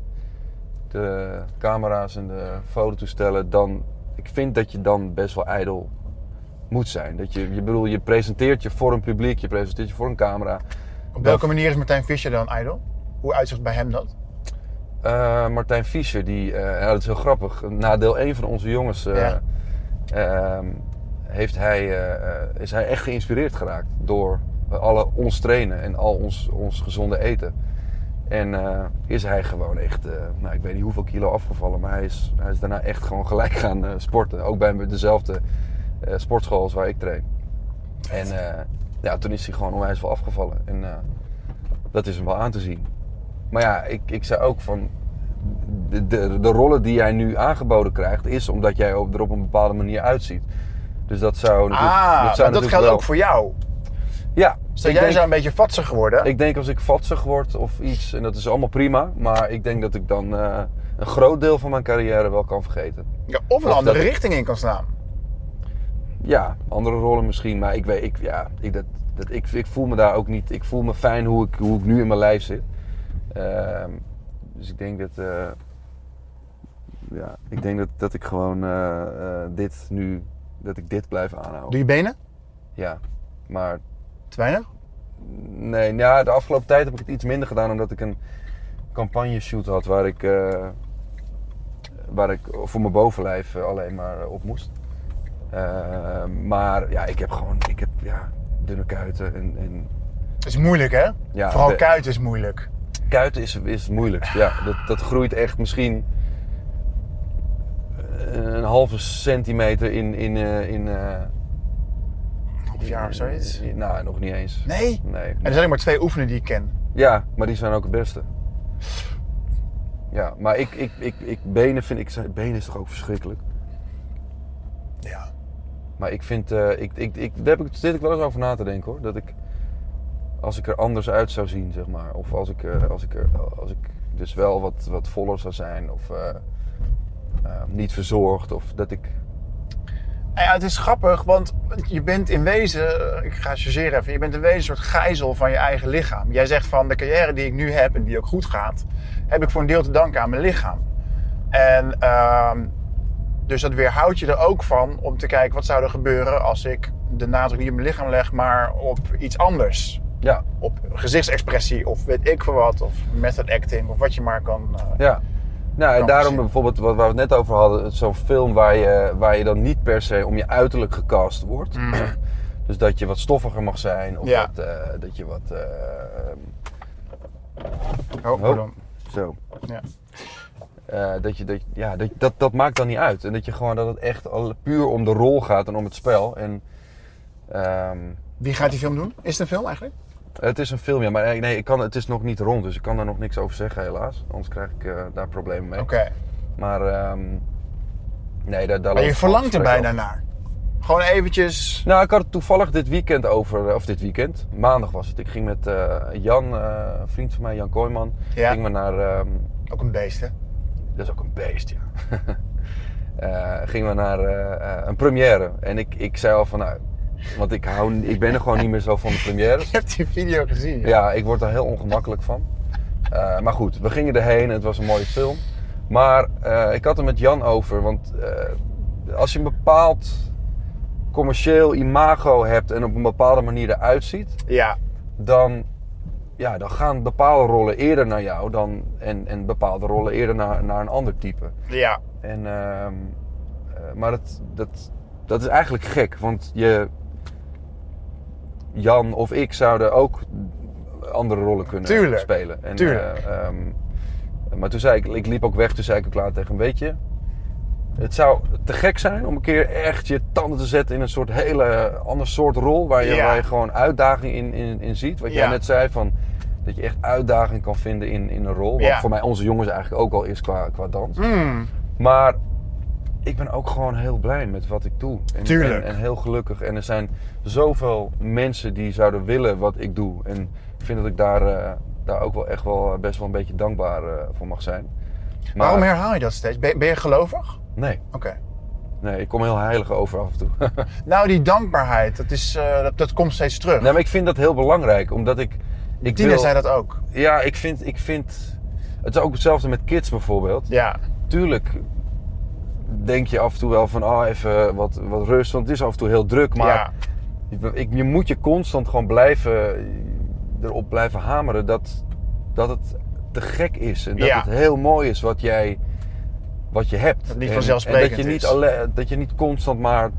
C: de camera's en de fototoestellen, dan, ik vind dat je dan best wel ijdel moet zijn. Dat je, je bedoel, je presenteert je voor een publiek, je presenteert je voor een camera.
B: Op welke manier is Martijn Fischer dan ijdel? Hoe uitzicht bij hem dat?
C: Eh, Martijn Fischer, die, eh, dat is heel grappig. Na deel 1 van onze jongens eh,
B: Ja.
C: ehm, heeft hij, is hij echt geïnspireerd geraakt door alle ons trainen en al ons, ons gezonde eten. En is hij gewoon echt, nou, ik weet niet hoeveel kilo afgevallen, maar hij is, hij is daarna echt gewoon gelijk [laughs] gaan sporten. Ook bij dezelfde sportschool als waar ik train. En ja, toen is hij gewoon onwijs wel afgevallen. En dat is hem wel aan te zien. Maar ja, ik, ik zei ook van. De, de, de rollen die jij nu aangeboden krijgt, is omdat jij op- er op een bepaalde manier uitziet. Dus dat zou.
B: Ah, dat
C: natuurlijk
B: geldt
C: wel-
B: ook voor jou.
C: Ja,
B: Stel,
C: ik
B: jij
C: denk,
B: zou een beetje vatsig geworden.
C: ik denk als ik vatsig word of iets, en dat is allemaal prima, maar ik denk dat ik dan eh, een groot deel van mijn carrière wel kan vergeten.
B: Ja, of een
C: Of
B: andere
C: dat-
B: richting in kan staan.
C: Ja, andere rollen misschien, maar ik weet, ik, ja, ik, dat, dat, ik, ik voel me daar ook niet. Ik voel me fijn hoe ik, hoe ik nu in mijn lijf zit. Ehm, dus ik denk dat, eh, ja, ik denk dat, dat ik gewoon eh, eh, dit nu, dat ik dit blijf aanhouden.
B: Doe je benen?
C: Ja, maar
B: Te weinig?
C: nee, ja, de afgelopen tijd heb ik het iets minder gedaan omdat ik een campagne shoot had waar ik, waar ik voor mijn bovenlijf alleen maar op moest. Eh, maar ja, ik heb gewoon, ik heb ja, dunne kuiten en, en
B: Het is moeilijk, hè?
C: Ja,
B: Vooral
C: de-
B: kuiten is moeilijk.
C: Kuiten is, is het moeilijkst. Ja, dat, dat groeit echt misschien eh, een halve centimeter in, in, eh, in, eh,
B: Half jaar of zoiets.
C: in- nou, nog niet eens.
B: Nee?
C: Nee.
B: En er zijn ook maar twee oefenen die ik ken.
C: Ja, maar die zijn ook het beste. Ja, maar ik, ik, ik, ik benen vind ik, benen is toch ook verschrikkelijk.
B: Ja.
C: Maar ik vind, eh, ik, ik, ik, daar heb ik, zit ik wel eens over na te denken hoor. Dat ik, als ik er anders uit zou zien, zeg maar. Of als ik, eh, als ik, er, als ik dus wel wat, wat voller zou zijn. Of eh, eh, niet verzorgd. Of dat ik,
B: Nou ja, het is grappig, want je bent in wezen, ik ga chargeren even, je bent in wezen een soort gijzel van je eigen lichaam. Jij zegt van de carrière die ik nu heb en die ook goed gaat, heb ik voor een deel te danken aan mijn lichaam. En ehm, dus dat weerhoudt je er ook van om te kijken wat zou er gebeuren als ik de nadruk niet op mijn lichaam leg, maar op iets anders.
C: Ja,
B: Op gezichtsexpressie of weet ik veel wat, of method acting of wat je maar kan. eh,
C: ja. Nou, en daarom bijvoorbeeld wat waar we het net over hadden. Zo'n film waar je, waar je dan niet per se om je uiterlijk gecast wordt. [clears throat] Dus dat je wat stoffiger mag zijn. Of
B: Ja.
C: wat, eh, dat je wat... eh,
B: Oh,
C: Oh.
B: pardon.
C: Zo.
B: Ja.
C: Dat, je, dat, ja, dat, dat, dat maakt dan niet uit. En dat je gewoon dat het echt al puur om de rol gaat en om het spel. En ehm,
B: Wie gaat die film doen? Is het een film eigenlijk?
C: Het is een film, ja, maar nee, nee, ik kan, het is nog niet rond, dus ik kan daar nog niks over zeggen, helaas. Anders krijg ik eh, daar problemen mee.
B: Oké.
C: Maar ehm, nee, daar, daar
B: Maar je verlangt er bijna
C: over.
B: naar. Gewoon eventjes...
C: Nou, ik had het toevallig dit weekend over, eh, of dit weekend, maandag was het. Ik ging met eh, Jan, eh, een vriend van mij, Jan Kooijman,
B: Ja.
C: gingen we naar, ehm,
B: Ook een beest, hè?
C: dat is ook een beest, ja. [laughs] Eh, gingen we naar eh, eh, een première. En ik, ik zei al van, nou, want ik, hou, ik ben er gewoon niet meer zo van de premières. [laughs]
B: Je hebt die video gezien.
C: Ja, ik word er heel ongemakkelijk van. Eh, maar goed, we gingen erheen en het was een mooie film. Maar eh, ik had het met Jan over, want eh, als je een bepaald commercieel imago hebt en op een bepaalde manier eruit ziet,
B: Ja.
C: dan, ja, dan gaan bepaalde rollen eerder naar jou dan, en, en bepaalde rollen eerder naar, naar een ander type.
B: Ja.
C: En, ehm, eh, maar dat, dat, dat is eigenlijk gek, want je, Jan of ik zouden ook andere rollen kunnen
B: Tuurlijk,
C: spelen. En,
B: tuurlijk.
C: eh, ehm, maar toen zei ik, ik liep ook weg, toen zei ik ook later tegen een beetje. Het zou te gek zijn om een keer echt je tanden te zetten in een soort hele ander soort rol. Waar je,
B: Ja.
C: waar je gewoon uitdaging in, in, in ziet. Wat jij net zei van dat je echt uitdaging kan vinden in, in een rol. Wat
B: Ja.
C: voor mij onze jongens eigenlijk ook al is qua, qua dans.
B: Mm.
C: Maar ik ben ook gewoon heel blij met wat ik doe. En,
B: Tuurlijk.
C: En, en heel gelukkig. En er zijn zoveel mensen die zouden willen wat ik doe. En ik vind dat ik daar, eh, daar ook wel echt wel best wel een beetje dankbaar eh, voor mag zijn. Maar,
B: Waarom herhaal je dat steeds? Ben, ben je gelovig?
C: Nee,
B: Oké.
C: nee, ik kom heel heilig over af en toe. [laughs]
B: Nou, die dankbaarheid, dat, is, eh, dat, dat komt steeds terug.
C: nee, maar ik vind dat heel belangrijk. Omdat ik... ik
B: Tina
C: wil-
B: zei dat ook.
C: Ja, ik vind, ik vind... Het is ook hetzelfde met kids bijvoorbeeld.
B: Ja.
C: tuurlijk denk je af en toe wel van, oh, even wat, wat rust. Want het is af en toe heel druk. Maar
B: ja.
C: je, ik, je moet je constant gewoon blijven, erop blijven hameren dat, dat het te gek is. En dat
B: Ja.
C: het heel mooi is wat jij wat je hebt.
B: Dat niet
C: En-
B: vanzelfsprekend
C: en dat je niet
B: is.
C: alle- dat je niet constant maar...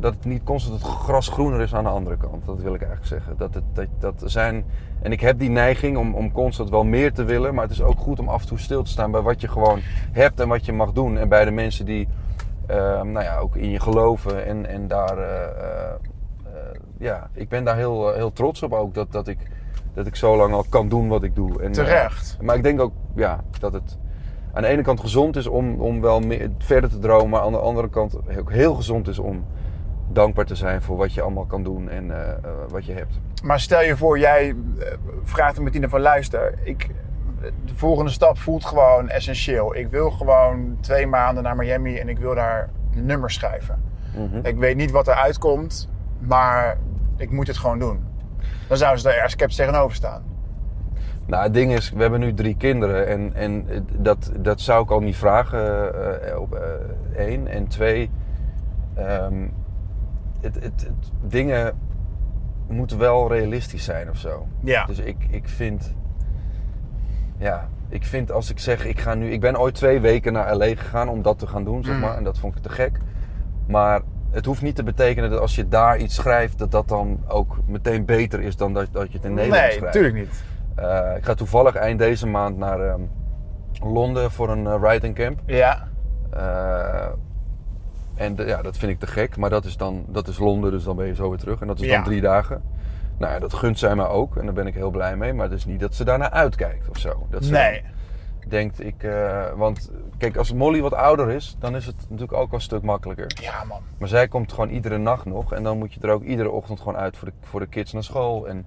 C: Dat het niet constant het gras groener is aan de andere kant. Dat wil ik eigenlijk zeggen. Dat het, dat, dat zijn, en ik heb die neiging om, om constant wel meer te willen. Maar het is ook goed om af en toe stil te staan bij wat je gewoon hebt en wat je mag doen. En bij de mensen die ehm, nou ja, ook in je geloven. En, en daar... eh, eh, eh, ja, ik ben daar heel, heel trots op ook. Dat, dat, ik, dat ik zo lang al kan doen wat ik doe. En,
B: Terecht.
C: maar ik denk ook ja, dat het aan de ene kant gezond is om, om wel meer, verder te dromen. Maar aan de andere kant ook heel gezond is om dankbaar te zijn voor wat je allemaal kan doen en eh, eh, wat je hebt.
B: Maar stel je voor, jij eh, vraagt aan Martina van luister. Ik, de volgende stap voelt gewoon essentieel. Ik wil gewoon twee maanden naar Miami en ik wil daar nummers schrijven.
C: Mhm.
B: Ik weet niet wat er uitkomt, maar ik moet het gewoon doen. Dan zouden ze daar erg sceptisch tegenover staan.
C: Nou, het ding is, we hebben nu drie kinderen en, en dat, dat zou ik al niet vragen. eh, op één. En twee, ehm, het, het, het- dingen moeten wel realistisch zijn of zo.
B: Ja.
C: Dus ik, ik vind, ja, ik vind als ik zeg, ik ga nu, ik ben ooit twee weken naar LA gegaan om dat te gaan doen, zeg
B: Mm.
C: maar. En dat vond ik te gek. Maar het hoeft niet te betekenen dat als je daar iets schrijft, dat dat dan ook meteen beter is dan dat, dat je het in Nederland
B: nee,
C: schrijft.
B: natuurlijk niet.
C: Eh, ik ga toevallig eind deze maand naar ehm, Londen voor een eh, writing camp.
B: Ja,
C: Eh, en de- ja, dat vind ik te gek. Maar dat is dan dat is Londen, dus dan ben je zo weer terug. En dat is
B: Ja.
C: dan drie dagen. Nou ja, dat gunt zij me ook. En daar ben ik heel blij mee. Maar het is niet dat ze daarnaar uitkijkt of zo. Dat ze
B: nee.
C: denkt, ik... eh, want kijk, als Molly wat ouder is, dan is het natuurlijk ook wel een stuk makkelijker.
B: Ja, man.
C: Maar zij komt gewoon iedere nacht nog. En dan moet je er ook iedere ochtend gewoon uit voor de, voor de kids naar school. En,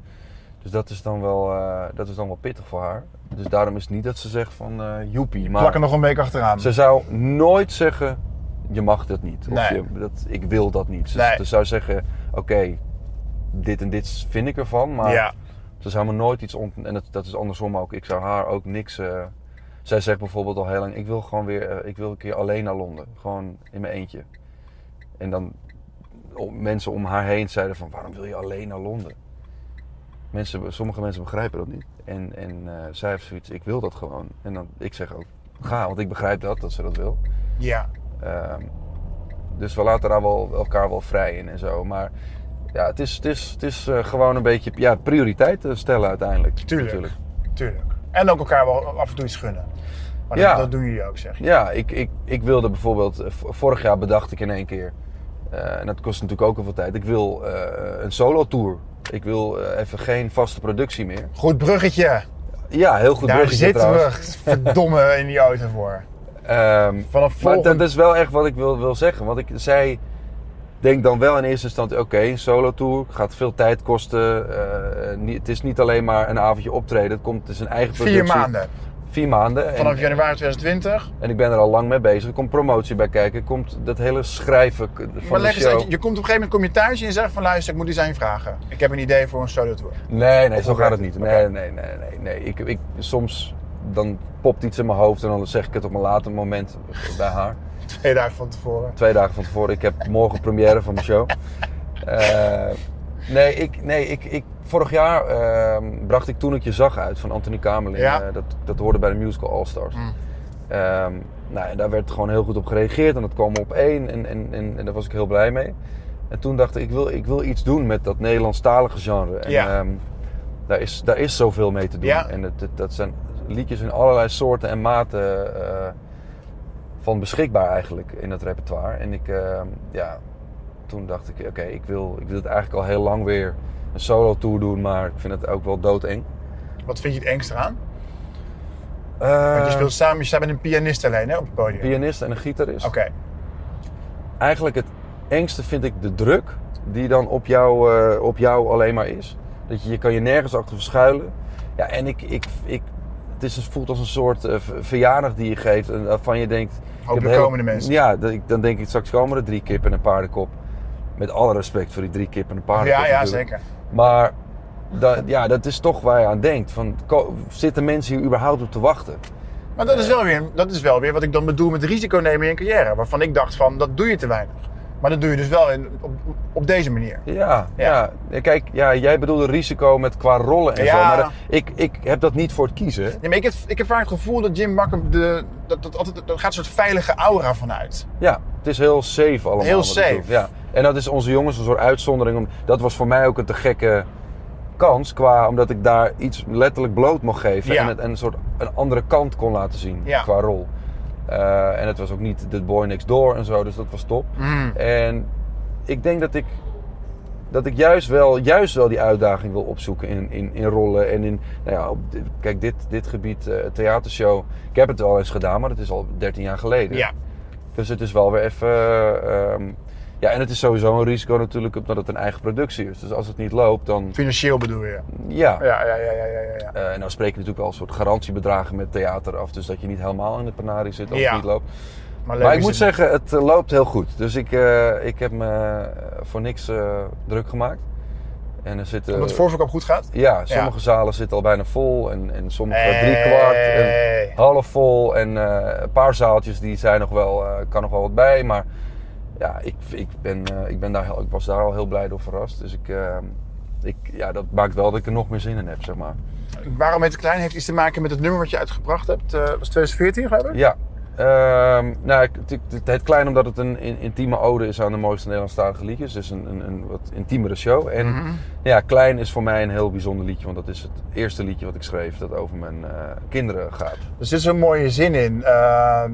C: dus dat is, dan wel, eh, dat is dan wel pittig voor haar. Dus daarom is het niet dat ze zegt van eh joepie. Maar
B: Plak er nog een week achteraan.
C: ze zou nooit zeggen, je mag dat niet. Of
B: Nee.
C: je, dat, ik wil dat niet. Ze,
B: Nee.
C: ze zou zeggen, oké, dit en dit vind ik ervan. Maar
B: ja.
C: ze zou me nooit iets ont... En dat, dat is andersom ook. Ik zou haar ook niks... eh, zij zegt bijvoorbeeld al heel lang, ik wil gewoon weer... eh, ik wil een keer alleen naar Londen. Gewoon in mijn eentje. En dan... om- mensen om haar heen zeiden van, waarom wil je alleen naar Londen? Mensen, sommige mensen begrijpen dat niet. En, en eh, zij heeft zoiets, ik wil dat gewoon. En dan, ik zeg ook, ga, want ik begrijp dat, dat ze dat wil.
B: Ja.
C: Ehm, dus we laten daar wel, elkaar wel vrij in en zo. Maar ja, het is, het is, het is eh, gewoon een beetje ja, prioriteiten stellen uiteindelijk.
B: Tuurlijk.
C: Natuurlijk.
B: Tuurlijk. En ook elkaar wel af en toe iets gunnen. Maar
C: Ja.
B: dat, dat doen jullie ook, zeg je.
C: Ja, ik, ik, ik wilde bijvoorbeeld, eh, vorig jaar bedacht ik in één keer, eh, en dat kost natuurlijk ook heel veel tijd, ik wil een solo tour. Ik wil even geen vaste productie meer.
B: Goed bruggetje.
C: Ja, heel goed
B: Daar
C: bruggetje
B: zitten
C: trouwens.
B: we verdomme in die auto voor.
C: Ehm,
B: Vanaf
C: maar dat is wel echt wat ik wil, wil zeggen. Want ik zei, denk dan wel in eerste instantie, oké, een solo tour gaat veel tijd kosten. Eh, niet, het is niet alleen maar een avondje optreden, het, komt, het is een eigen
B: Vier
C: productie.
B: maanden.
C: Vier maanden. En-
B: Vanaf januari 2020.
C: En ik ben er al lang mee bezig. Er komt promotie bij kijken. Er komt dat hele schrijven van
B: Maar
C: de
B: leg eens
C: show.
B: uit, je komt op een gegeven moment kom je thuis en je zegt van luister, ik moet aan je vragen. Ik heb een idee voor een solo tour.
C: Nee, nee,
B: Of
C: zo gaat het niet. Nee, nee, nee, nee. nee. Ik, ik, soms dan popt iets in mijn hoofd en dan zeg ik het op een later moment bij haar.
B: Twee dagen van tevoren.
C: Twee dagen van tevoren. Ik heb morgen première van mijn show. Eh, nee, ik, nee ik, ik, vorig jaar eh, bracht ik Toen ik je zag uit van Anthony Kamerling.
B: Ja.
C: Eh, dat, dat hoorde bij de musical All Stars.
B: Mm.
C: Ehm, nou, en daar werd gewoon heel goed op gereageerd en dat kwam op één en, en, en, en daar was ik heel blij mee. En toen dacht ik, ik wil, ik wil iets doen met dat Nederlandstalige genre. En
B: Ja.
C: ehm, daar, is, daar is zoveel mee te doen.
B: Ja.
C: En het, het- dat zijn liedjes in allerlei soorten en maten eh, van beschikbaar eigenlijk in het repertoire. En ik, ehm, ja, toen dacht ik, oké, ik, wil, ik wil het eigenlijk al heel lang weer een solo tour doen, maar ik vind het ook wel doodeng.
B: Wat vind je het engste aan?
C: Eh,
B: Want je speelt samen, je staat met een pianist alleen hè, op het podium.
C: pianist en een gitarist.
B: Oké.
C: eigenlijk het engste vind ik de druk die dan op jou, eh, op jou alleen maar is. Dat je, je kan je nergens achter verschuilen. Ja, en ik, ik, ik, het is, het voelt als een soort eh, v- verjaardag die je geeft. En waarvan je denkt... ik heb
B: Hopelijk
C: heel-
B: komen de mensen.
C: Ja, dan denk ik straks komen er drie kip en een paardenkop. Met alle respect voor die drie kip en een paardenkop
B: Ja, ja,
C: natuurlijk.
B: zeker.
C: Maar dat, ja, dat is toch waar je aan denkt. Van, zitten mensen hier überhaupt op te wachten?
B: Maar dat is, wel weer, dat is wel weer wat ik dan bedoel met risico nemen in carrière. Waarvan ik dacht van, dat doe je te weinig. Maar dat doe je dus wel in, op, op deze manier.
C: Ja,
B: Ja.
C: ja. Kijk, ja, jij bedoelde risico met qua rollen en
B: Ja.
C: zo. Maar dat- ik, ik heb dat niet voor het kiezen.
B: Nee, maar ik, heb, ik heb vaak het gevoel dat Jim Bakker, de, dat, dat, altijd, er gaat een soort veilige aura vanuit.
C: Ja, het is heel safe allemaal.
B: Heel safe.
C: Ja. En dat is onze jongens een soort uitzondering. Dat was voor mij ook een te gekke kans. Qua, omdat ik daar iets letterlijk bloot mocht geven.
B: Ja.
C: En, het, en een soort een andere kant kon laten zien
B: Ja.
C: qua rol. Eh, en het was ook niet de boy next door en zo. Dus dat was top.
B: Mm.
C: En ik denk dat ik, dat ik juist, wel, juist wel die uitdaging wil opzoeken in, in, in rollen. En in, nou ja, op, kijk, dit, dit gebied, eh, theatershow. Ik heb het wel eens gedaan, maar dat is al 13 jaar geleden.
B: Ja.
C: Dus het is wel weer even. ehm, ja, en het is sowieso een risico natuurlijk omdat het een eigen productie is. Dus als het niet loopt, dan.
B: Financieel bedoel je?
C: Ja.
B: Ja, ja, ja, ja, ja. ja.
C: Eh, en nou spreek je natuurlijk wel een soort garantiebedragen met theater af. Dus dat je niet helemaal in de panarie zit als
B: Ja.
C: het niet loopt.
B: Maar,
C: Maar ik moet
B: het
C: zeggen, het eh, loopt heel goed. Dus ik, eh, ik heb me voor niks druk gemaakt. En er zitten.
B: Omdat de voorverkoop goed gaat?
C: Ja, sommige zalen zitten al bijna vol. En, en sommige
B: Hey.
C: drie kwart. En half vol. En een paar zaaltjes die zijn nog wel, kan nog wel wat bij. Maar ja, ik, ik, ben, eh, ik, ben daar, ik was daar al heel blij door verrast. Dus ik, eh, ik, ja, dat maakt wel dat ik er nog meer zin in heb, zeg maar.
B: Waarom het klein heeft iets te maken met het nummer wat je uitgebracht hebt. Dat was 2014 geloof ik?
C: Ja. Ehm, nou, het, het heet klein omdat het een in- intieme ode is aan de mooiste Nederlandstalige liedjes. Dus een, een, een wat intiemere show. En
B: Mhm.
C: ja, klein is voor mij een heel bijzonder liedje. Want dat is het eerste liedje wat ik schreef dat over mijn kinderen gaat.
B: Er zit zo'n mooie zin in. Ehm,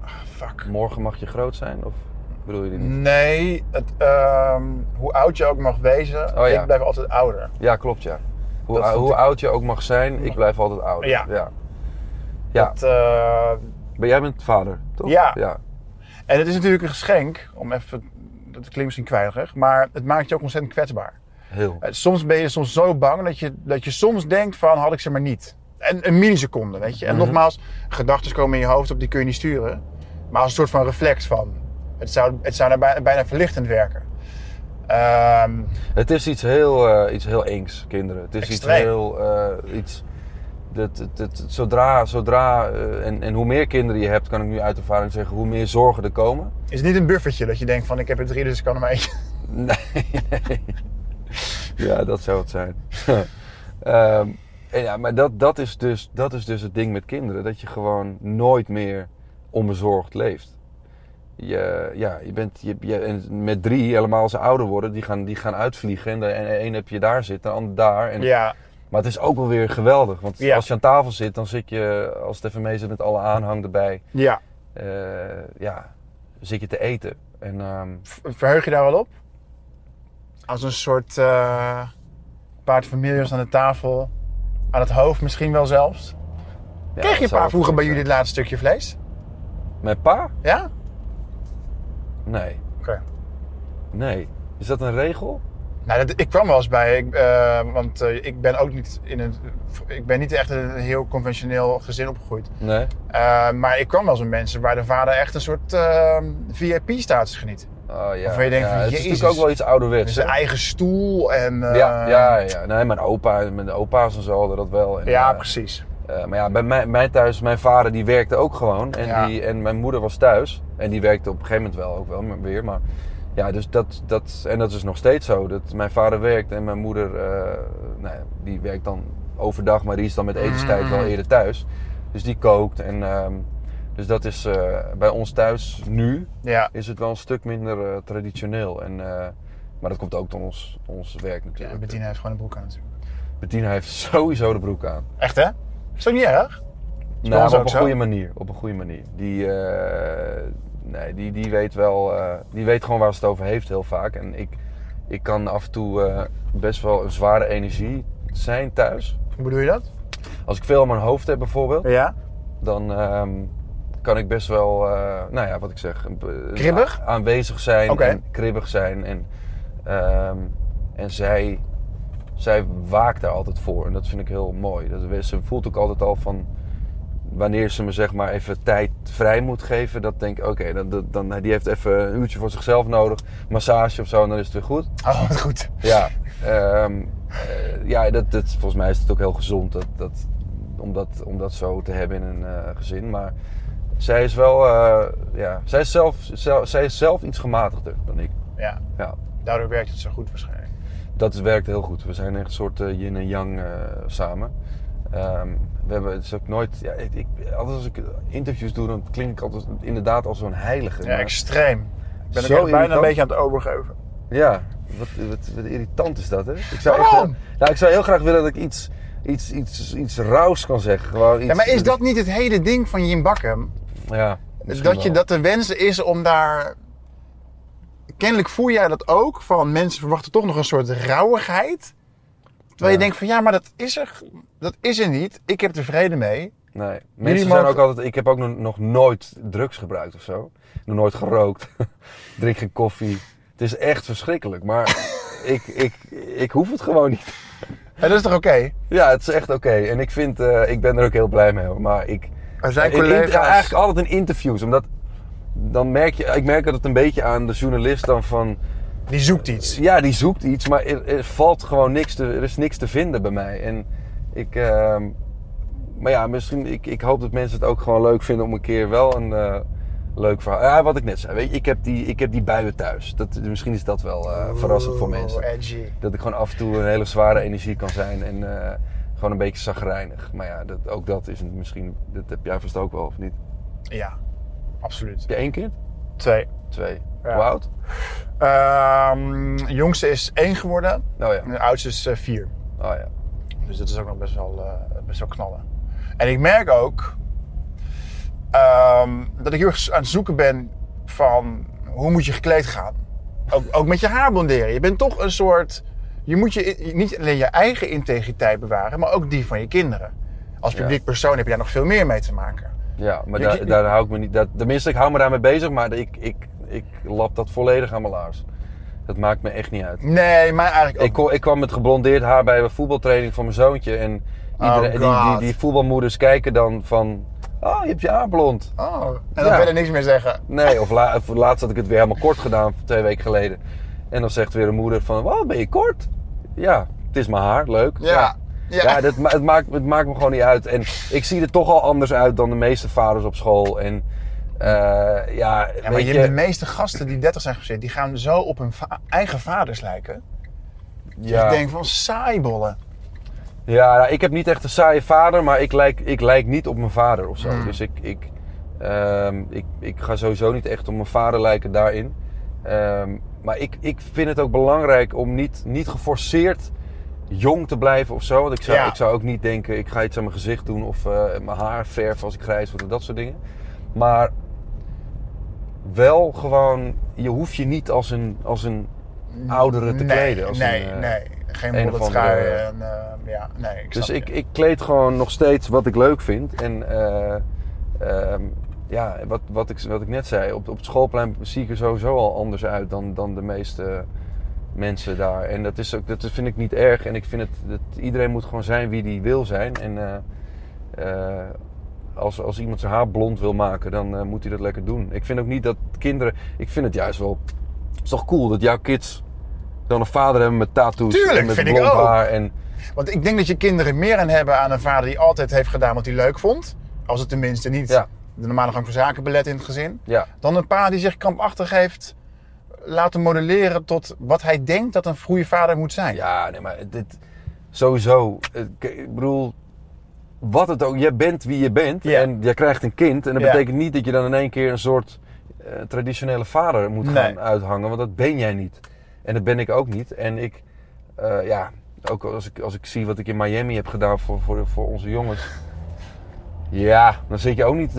B: ah, fuck.
C: Morgen mag je groot zijn? Of bedoel je die niet?
B: Nee, het, ehm, hoe oud je ook mag wezen,
C: Oh, ja.
B: ik blijf altijd ouder.
C: Ja, klopt ja. Hoe,
B: Dat
C: hoe oud je ook mag zijn, ik blijf altijd ouder.
B: Ja.
C: ja. Ja.
B: Dat, eh,
C: Maar jij bent vader, toch?
B: Ja.
C: ja.
B: en het is natuurlijk een geschenk, om even, dat klinkt misschien kwijtig, maar het maakt je ook ontzettend kwetsbaar.
C: Heel.
B: Eh, Soms ben je soms zo bang dat je, dat je soms denkt van had ik ze maar niet. En een milliseconde, weet je. En
C: Mhm.
B: nogmaals, gedachten komen in je hoofd op, die kun je niet sturen. Maar als een soort van reflex van, het zou, het zou bijna, bijna verlichtend werken. Ehm,
C: Het is iets heel, eh, iets heel engs, kinderen. Het is
B: Extreem.
C: iets heel... eh, iets, dat, dat, dat- zodra, zodra eh, en, en hoe meer kinderen je hebt, kan ik nu uit ervaring zeggen, hoe meer zorgen er komen.
B: is het niet een buffertje dat je denkt van ik heb er drie, dus ik kan er maar eentje. [laughs]
C: Nee, nee. [laughs] Ja, dat zou het zijn. [laughs] Ehm, ja, maar dat, dat, is dus, dat is dus het ding met kinderen. Dat je gewoon nooit meer onbezorgd leeft. Je, ja, je bent, je, je, en met drie, helemaal als ze ouder worden, die gaan, die gaan uitvliegen. En de en een heb je daar zitten, de ander daar. En,
B: Ja,
C: Maar het is ook wel weer geweldig. Want
B: Ja.
C: als je aan tafel zit, dan zit je, als het even mee zit met alle aanhang erbij,
B: ja.
C: eh, ja, zit je te eten. En ehm,
B: Verheug je daar wel op? Als een soort eh paard families aan de tafel. Aan het hoofd misschien wel zelfs.
C: ja,
B: Kreeg je pa vroeger bij jullie het laatste stukje vlees?
C: Met pa?
B: Ja?
C: Nee.
B: Oké.
C: Nee. Is dat een regel?
B: Nou, dat, ik kwam wel eens bij, ik, eh, want eh, ik ben ook niet in een, ik ben niet echt in een heel conventioneel gezin opgegroeid.
C: Nee.
B: Uh, maar ik kwam wel eens met mensen waar de vader echt een soort uh, VIP-status geniet.
C: Oh ja.
B: Waarvan je denkt
C: ja,
B: van,
C: het is natuurlijk ook wel iets ouderwets.
B: Zijn eigen stoel en... eh,
C: Ja, ja, ja. Nee, mijn opa, mijn opa's en zo hadden dat wel. En,
B: ja,
C: eh,
B: precies.
C: Eh, maar ja, bij mij, mij thuis, mijn vader die werkte ook gewoon. En,
B: Ja.
C: die, en mijn moeder was thuis. En die werkte op een gegeven moment wel ook wel weer. Maar ja, dus dat, dat, en dat is nog steeds zo. Dat mijn vader werkt en mijn moeder, eh, nou ja, die werkt dan overdag. Maar die is dan met etenstijd wel
B: Mm.
C: eerder thuis. Dus die kookt. En, ehm, dus dat is eh, bij ons thuis nu
B: Ja.
C: is het wel een stuk minder traditioneel. En, maar dat komt ook door ons, ons werk
B: ja.
C: natuurlijk.
B: Bettina heeft gewoon een broek aan natuurlijk.
C: Bettina heeft sowieso de broek aan.
B: Echt hè? Is ook niet erg?
C: Nou, op een
B: zo?
C: goede manier. Op een goede manier. Die, eh, nee, die, die weet wel, eh, die weet gewoon waar ze het over heeft heel vaak. En ik, ik kan af en toe eh, best wel een zware energie zijn thuis.
B: Hoe bedoel je dat?
C: Als ik veel aan mijn hoofd heb bijvoorbeeld,
B: Ja.
C: dan ehm, kan ik best wel, nou ja, wat ik zeg,
B: Kribbig?
C: aanwezig zijn en kribbig zijn. En, ehm, en zij, zij waakt daar altijd voor. En dat vind ik heel mooi. Dat, ze voelt ook altijd al van wanneer ze me zeg maar even tijd vrij moet geven. Dat denk ik, oké, dan, dan, dan, die heeft even een uurtje voor zichzelf nodig. Massage of zo, en dan is het weer goed.
B: Oh, wat goed.
C: Ja, ehm, eh, ja dat, dat, volgens mij is het ook heel gezond dat, dat, om, dat, om dat zo te hebben in een eh, gezin. Maar zij is wel, eh, ja, zij is, zelf, zelf, zij is zelf iets gematigder dan ik.
B: Ja.
C: Ja,
B: Daardoor werkt het zo goed waarschijnlijk.
C: Dat werkt heel goed. We zijn echt een soort eh, yin en yang eh, samen. Ehm, we hebben het is ook nooit, ja, ik, altijd als ik interviews doe, dan klink ik altijd inderdaad als zo'n heilige.
B: Ja, extreem. Ik ben
C: Zo
B: bijna een beetje aan het overgeven.
C: Ja, wat, wat, wat irritant is dat, hè? Ik zou, echt, wel- nou, ik zou heel graag willen dat ik iets, iets, iets, iets rauws kan zeggen. Gewoon iets,
B: Ja, maar is dat niet het hele ding van Jim Bakken?
C: Ja,
B: Dat, je,
C: wel.
B: dat de wens is om daar... Kennelijk voel jij dat ook, van mensen verwachten toch nog een soort rauwigheid. Terwijl je denkt van ja, maar dat is er, dat is er niet. Ik heb er vrede mee.
C: Nee, mensen zijn ook altijd... Ik heb ook nog, nooit drugs gebruikt of zo. Nog nooit gerookt. [laughs] Drink geen koffie. Het is echt verschrikkelijk, maar [laughs] ik, ik, ik hoef het gewoon niet.
B: En dat is toch oké?
C: Ja, het is echt oké. En ik vind, eh, ik ben er ook heel blij mee. Maar ik...
B: Er zijn
C: in- in-
B: collega's...
C: ja, eigenlijk altijd in interviews, omdat... Dan merk je, ik merk het een beetje aan de journalist dan van...
B: Die zoekt iets.
C: Ja, die zoekt iets, maar er, er valt gewoon niks te, er is niks te vinden bij mij. En ik, ehm, maar ja, misschien, ik, ik hoop dat mensen het ook gewoon leuk vinden om een keer wel een eh, leuk verhaal. Ja, wat ik net zei, weet je, ik heb die, ik heb die buien thuis. Dat, misschien is dat wel eh, verrassend voor mensen.
B: Edgy.
C: Dat ik gewoon af en toe een hele zware energie kan zijn en eh, gewoon een beetje zagrijnig. Maar ja, dat, ook dat is misschien, dat heb jij vast ook wel, of niet?
B: Ja, absoluut.
C: Heb je één kind?
B: Twee.
C: Twee.
B: Ja.
C: Hoe oud?
B: Ehm, de jongste is één geworden.
C: Oh ja.
B: En de oudste is eh, vier.
C: Oh ja.
B: Dus dat is ook nog best wel, eh, best wel knallen. En ik merk ook ehm, dat ik heel erg aan het zoeken ben van hoe moet je gekleed gaan. Ook, ook met je haar blonderen. Je bent toch een soort. Je moet je, niet alleen je eigen integriteit bewaren, maar ook die van je kinderen. Als
C: Ja.
B: publiek persoon heb je daar nog veel meer mee te maken.
C: Ja, maar daar, daar hou ik me niet. Dat, tenminste, ik hou me daarmee bezig, maar ik, ik, ik lap dat volledig aan mijn laars. Dat maakt me echt niet uit.
B: Nee, maar eigenlijk ook.
C: Ik, ik kwam met geblondeerd haar bij een voetbaltraining van mijn zoontje. En iedereen, die,
B: Oh,
C: die, die voetbalmoeders kijken dan van... Oh, je hebt je haar blond.
B: Oh, en dan
C: Ja.
B: verder niks meer zeggen.
C: Nee, of, la, of laatst had ik het weer helemaal kort gedaan, twee weken geleden. En dan zegt weer een moeder van... Wat, ben je kort? Ja, het is mijn haar, leuk.
B: Ja.
C: Ja,
B: Ja.
C: dat, het, maakt, het maakt me gewoon niet uit. En ik zie er toch al anders uit dan de meeste vaders op school. En eh, ja,
B: Ja, maar
C: weet
B: je,
C: je...
B: de meeste gasten die 30 zijn gezet, die gaan zo op hun va- eigen vaders lijken.
C: ja,
B: Ik denk van saaibollen.
C: ja, nou, ik heb niet echt een saaie vader, maar ik lijk, ik lijk niet op mijn vader of zo.
B: Mm.
C: Dus ik, ik, ehm, ik, ik ga sowieso niet echt op mijn vader lijken daarin. Ehm, maar ik, ik vind het ook belangrijk om niet, niet geforceerd jong te blijven of zo. Want ik zou,
B: Ja.
C: ik zou ook niet denken, ik ga iets aan mijn gezicht doen of eh, mijn haar verven als ik grijs word of dat soort dingen. Maar wel gewoon, je hoeft je niet als een, als een oudere te
B: nee,
C: kleden. Als
B: nee,
C: een, eh,
B: nee. Geen
C: een of
B: bolle
C: andere-
B: trui en eh, ja, nee. Ik
C: Dus ik,
B: je.
C: ik kleed gewoon nog steeds wat ik leuk vind. En eh, ehm, ja, wat, wat, ik, wat ik net zei, op, op het schoolplein zie ik er sowieso al anders uit dan, dan de meeste mensen daar. En dat, is ook, dat vind ik niet erg. En ik vind het, dat iedereen moet gewoon zijn wie die wil zijn. En eh, eh, als, als iemand zijn haar blond wil maken, dan eh, moet hij dat lekker doen. Ik vind ook niet dat kinderen. Ik vind het juist wel. Het is toch cool dat jouw kids dan een vader hebben met tattoos
B: Tuurlijk,
C: en met
B: vind ik
C: blond
B: ook.
C: haar. En,
B: Want ik denk dat je kinderen meer aan hebben aan een vader die altijd heeft gedaan wat hij leuk vond. Als het tenminste niet
C: Ja.
B: de normale gang van zaken belet in het gezin.
C: ja,
B: Dan een pa die zich krampachtig heeft laten modelleren tot wat hij denkt dat een goede vader moet zijn.
C: ja, nee, maar dit sowieso. eh, Ik bedoel, wat het ook, jij bent wie je bent en jij krijgt een kind. En dat betekent niet dat je dan in één keer een soort eh, traditionele vader moet
B: Nee.
C: gaan uithangen, want dat ben jij niet. En dat ben ik ook niet. En ik, eh, ja, ook als ik, als ik zie wat ik in Miami heb gedaan voor, voor, voor onze jongens. Ja, dan zit je ook niet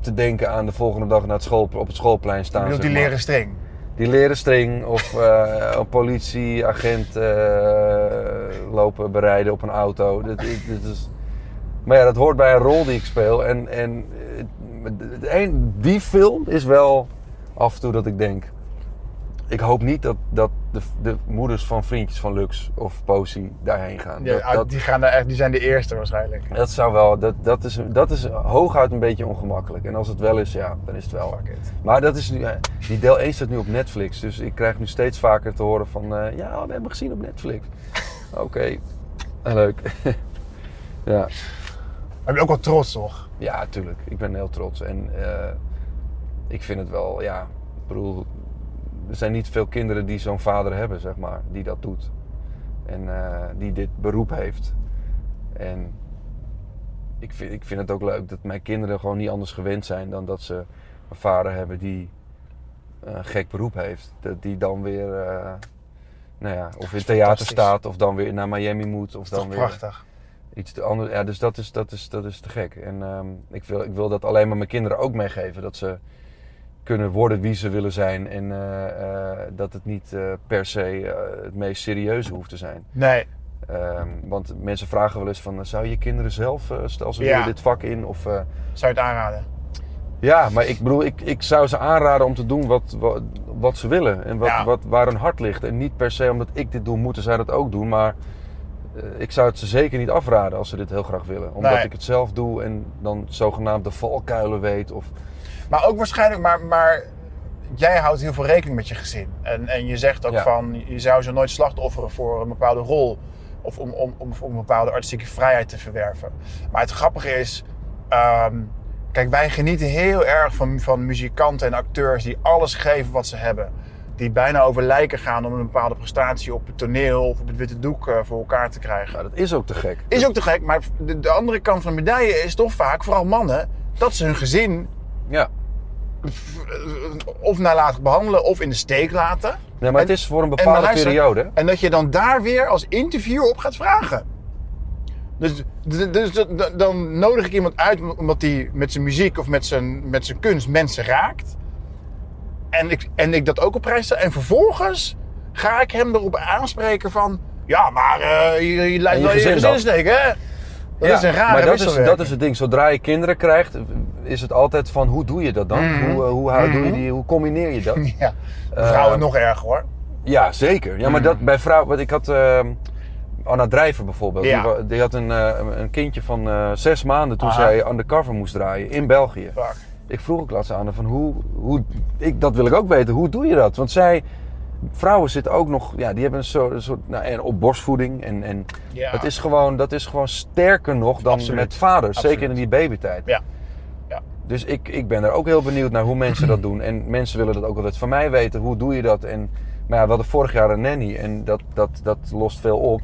C: te denken aan de volgende dag naar het school, op het schoolplein staan. zeg
B: die leren string.
C: Die leren string of [laughs] eh, een politieagent eh, lopen bereiden op een auto. Dit- dit is... Maar ja, dat hoort bij een rol die ik speel. En, en eh, die film is wel af en toe dat ik denk... Ik hoop niet dat, dat de, de moeders van vriendjes van Lux of Posi daarheen gaan.
B: Ja,
C: dat, dat,
B: die, gaan daar echt, die zijn de eerste waarschijnlijk.
C: dat zou wel... Dat, dat, is, dat is hooguit een beetje ongemakkelijk. En als het wel is, ja, dan is het wel.
B: Fuck it.
C: Maar dat is nu, eh, die deel 1 staat nu op Netflix. Dus ik krijg nu steeds vaker te horen van... eh, ja, we hebben gezien op Netflix. [laughs] Oké, Eh, leuk. [laughs] ja.
B: Ik ben ook wel trots, toch?
C: ja, tuurlijk. Ik ben heel trots. En ik vind het wel, ja... Ik bedoel, er zijn niet veel kinderen die zo'n vader hebben, zeg maar. Die dat doet. En eh, die dit beroep heeft. En ik vind, ik vind het ook leuk dat mijn kinderen gewoon niet anders gewend zijn... dan dat ze een vader hebben die een gek beroep heeft. Dat die dan weer... eh, nou ja, of in theater staat, of dan weer naar Miami moet, of
B: Dat
C: dan
B: is
C: weer
B: toch prachtig.
C: iets te anders. Ja, dus dat is, dat is, dat is te gek. En ehm, ik, wil, ik wil dat alleen maar mijn kinderen ook meegeven. Dat ze kunnen worden wie ze willen zijn. En eh, eh, dat het niet eh, per se het meest serieuze hoeft te zijn.
B: Nee,
C: Ehm, want mensen vragen wel eens van... zou je kinderen zelf, stel ze
B: Ja.
C: dit vak in? Of,
B: zou je het aanraden?
C: ja, maar ik bedoel, ik, ik zou ze aanraden om te doen wat, wat, wat ze willen. En wat,
B: Ja.
C: wat, waar hun hart ligt. En niet per se omdat ik dit doe, moeten zij dat ook doen. Maar ik zou het ze zeker niet afraden als ze dit heel graag willen. Omdat
B: Nee.
C: ik het zelf doe en dan zogenaamd de valkuilen weet. Of,
B: Maar ook waarschijnlijk, maar, maar jij houdt heel veel rekening met je gezin. En, en je zegt ook
C: Ja.
B: van, je zou ze nooit slachtofferen voor een bepaalde rol. Of om, om, om, om een bepaalde artistieke vrijheid te verwerven. Maar het grappige is, ehm, kijk, wij genieten heel erg van, van muzikanten en acteurs die alles geven wat ze hebben. Die bijna over lijken gaan om een bepaalde prestatie op het toneel of op het witte doek eh, voor elkaar te krijgen.
C: dat is ook te gek.
B: Is ook te gek, maar de, de andere kant van de medaille is toch vaak, vooral mannen, dat ze hun gezin
C: Ja.
B: Of nalatig behandelen of in de steek laten.
C: Nee, maar het is voor een
B: en
C: bepaalde
B: luister,
C: periode.
B: En dat je dan daar weer als interviewer op gaat vragen. Dus, d- dus d- dan nodig ik iemand uit omdat hij met zijn muziek of met zijn, met zijn kunst mensen raakt. En ik, en ik dat ook op prijs stel. En vervolgens ga ik hem erop aanspreken van... Ja, maar eh je, je leidt
C: En je
B: wel je
C: gezin
B: steek, hè? Dat
C: Ja,
B: is een rare
C: maar dat is, dat is het ding. Zodra je kinderen krijgt, is het altijd van hoe doe je dat dan?
B: Mhm.
C: Hoe, eh, hoe, hou- doe je
B: Mhm.
C: die, hoe combineer je dat? [laughs]
B: Ja, vrouwen
C: Eh,
B: nog erger hoor.
C: Ja, zeker. Ja, maar dat bij vrouwen... Want ik had uh, Anna Drijver bijvoorbeeld.
B: Ja.
C: Die, die had een, eh, een kindje van zes maanden toen
B: Aha.
C: zij undercover moest draaien in België.
B: Fuck.
C: Ik vroeg ook laatst aan haar van hoe... hoe ik, dat wil ik ook weten. Hoe doe je dat? Want zij... Vrouwen zitten ook nog... Ja, die hebben een soort... Een soort nou, en op borstvoeding. En, en
B: Ja.
C: het is gewoon, dat is gewoon sterker nog dan
B: Absoluut.
C: met vaders. Zeker in die babytijd.
B: Ja. Ja.
C: Dus ik, ik ben er ook heel benieuwd naar hoe mensen dat [clears throat] doen. En mensen willen dat ook altijd van mij weten. Hoe doe je dat? En, maar ja, we hadden vorig jaar een nanny. En dat, dat, dat lost veel op.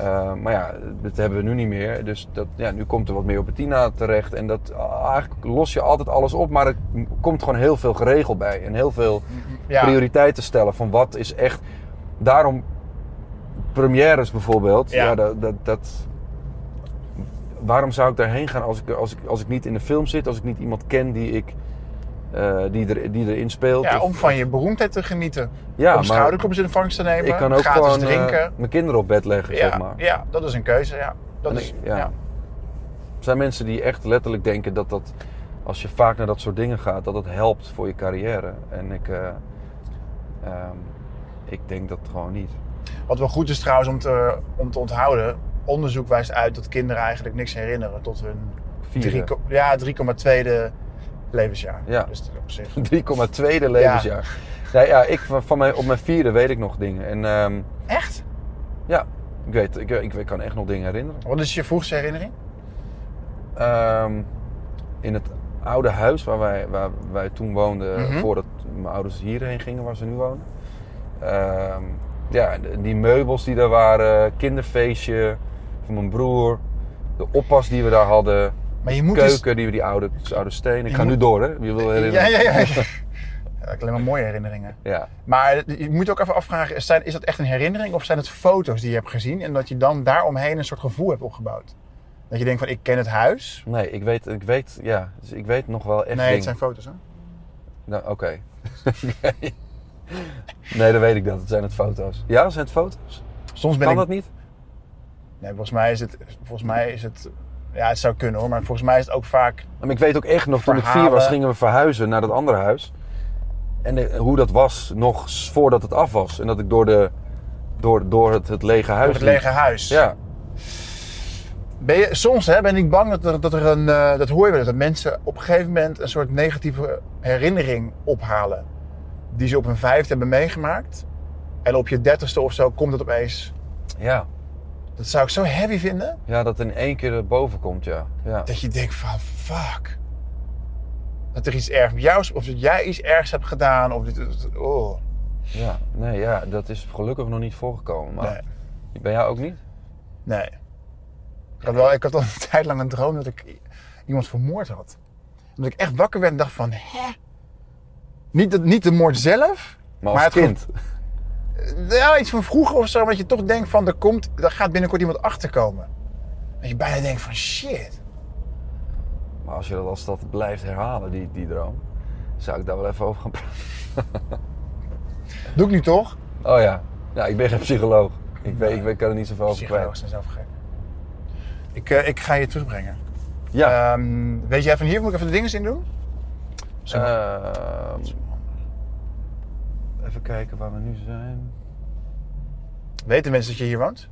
C: Uh, maar ja, dat hebben we nu niet meer. Dus dat, ja, nu komt er wat meer op Bettina terecht. En dat, ah, eigenlijk los je altijd alles op. Maar er komt gewoon heel veel geregeld bij. En heel veel
B: Ja.
C: prioriteiten stellen. Van wat is echt... Daarom premières bijvoorbeeld.
B: Ja.
C: Ja, dat, dat, dat, waarom zou ik daarheen gaan als ik, als, ik, als ik niet in de film zit? Als ik niet iemand ken die, ik, eh, die, er, die erin speelt?
B: Ja,
C: Of-
B: om van je beroemdheid te genieten.
C: ja,
B: om schouderkloppers in vangst te nemen.
C: ik kan ook gewoon eh,
B: drinken.
C: mijn kinderen op bed leggen,
B: ja,
C: zeg maar.
B: ja, dat is een keuze. Ja. Dat
C: En
B: is,
C: ik-
B: ja.
C: ja. Er zijn mensen die echt letterlijk denken dat dat als je vaak naar dat soort dingen gaat, dat het helpt voor je carrière. En ik, eh, ehm, ik denk dat gewoon niet.
B: Wat wel goed is trouwens om te, om te onthouden. Onderzoek wijst uit dat kinderen eigenlijk niks herinneren tot hun
C: Vierde.
B: drie ja, 3,2 levensjaar.
C: Ja.
B: Dus op zich. [laughs]
C: 3,2 levensjaar. Ja. ja, ik van mijn, op mijn vierde weet ik nog dingen. En ehm,
B: Echt?
C: ja, ik weet, ik, ik, ik kan echt nog dingen herinneren.
B: Wat is je vroegste herinnering?
C: Ehm, in het oude huis waar wij, waar wij toen woonden,
B: Mhm.
C: voordat mijn ouders hierheen gingen waar ze nu wonen. Ehm, ja, die meubels die daar waren, kinderfeestje van mijn broer, de oppas die we daar hadden,
B: Maar je moet
C: keuken
B: dus...
C: die we die oude, oude steen. Ik ga nu door, hè? Je wil herinneren.
B: ja, ja. [laughs] ja. Ja, alleen maar mooie herinneringen.
C: Ja.
B: Maar je moet ook even afvragen, is zijn- is dat echt een herinnering of zijn het foto's die je hebt gezien en dat je dan daaromheen een soort gevoel hebt opgebouwd? Dat je denkt van ik ken het huis.
C: Nee, ik weet, ik weet, ja, dus ik weet nog wel echt
B: nee, het zijn foto's hè?
C: Nou, oké. [laughs] nee. nee, dan weet ik dat. Het zijn het foto's. Ja, zijn het foto's?
B: Soms ben
C: Kan
B: ik...
C: dat niet?
B: Nee, volgens mij is het... Volgens mij is het... Ja, het zou kunnen hoor, maar volgens mij is het ook vaak...
C: Maar ik weet ook echt nog, toen ik vier was, gingen we verhuizen naar dat andere huis. En de- hoe dat was, nog voordat het af was. En dat ik door, de, door, door het, het lege huis
B: Door het lege huis.
C: Ja,
B: Ben je, soms hè, ben ik bang dat er, dat er een... eh, dat hoor je wel dat mensen op een gegeven moment een soort negatieve herinnering ophalen. Die ze op hun vijfde hebben meegemaakt. En op je dertigste of zo komt het opeens...
C: ja.
B: Dat zou ik zo heavy vinden.
C: ja, dat in één keer erboven komt, ja. ja.
B: Dat je denkt van fuck. Dat er iets ergs met jou is. Of dat jij iets ergs hebt gedaan. Of dit, oh.
C: ja. Nee, ja, dat is gelukkig nog niet voorgekomen. Maar
B: Nee.
C: bij jou ook niet?
B: Nee. Ik had, wel, ik had al een [laughs] tijd lang een droom dat ik iemand vermoord had. En dat ik echt wakker werd en dacht van, hè? Niet de, niet de moord zelf.
C: Maar
B: het
C: kind? [laughs]
B: Ja, iets van vroeger of zo. Dat je toch denkt van, er, komt, er gaat binnenkort iemand achterkomen. Dat je bijna denkt van, shit.
C: Maar als je dat als dat blijft herhalen, die, die droom, zou ik daar wel even over gaan praten.
B: Doe ik nu toch?
C: Oh ja, ja ik ben geen psycholoog. Ik, weet, ik weet, kan er niet zoveel over kwijt.
B: zijn zelf gek. Ik, eh, ik ga je terugbrengen.
C: Ja.
B: Ehm, weet jij van hier, moet ik even de dingen in doen? Zo.
C: Ehm, even kijken waar we nu zijn.
B: Weten mensen dat je hier woont?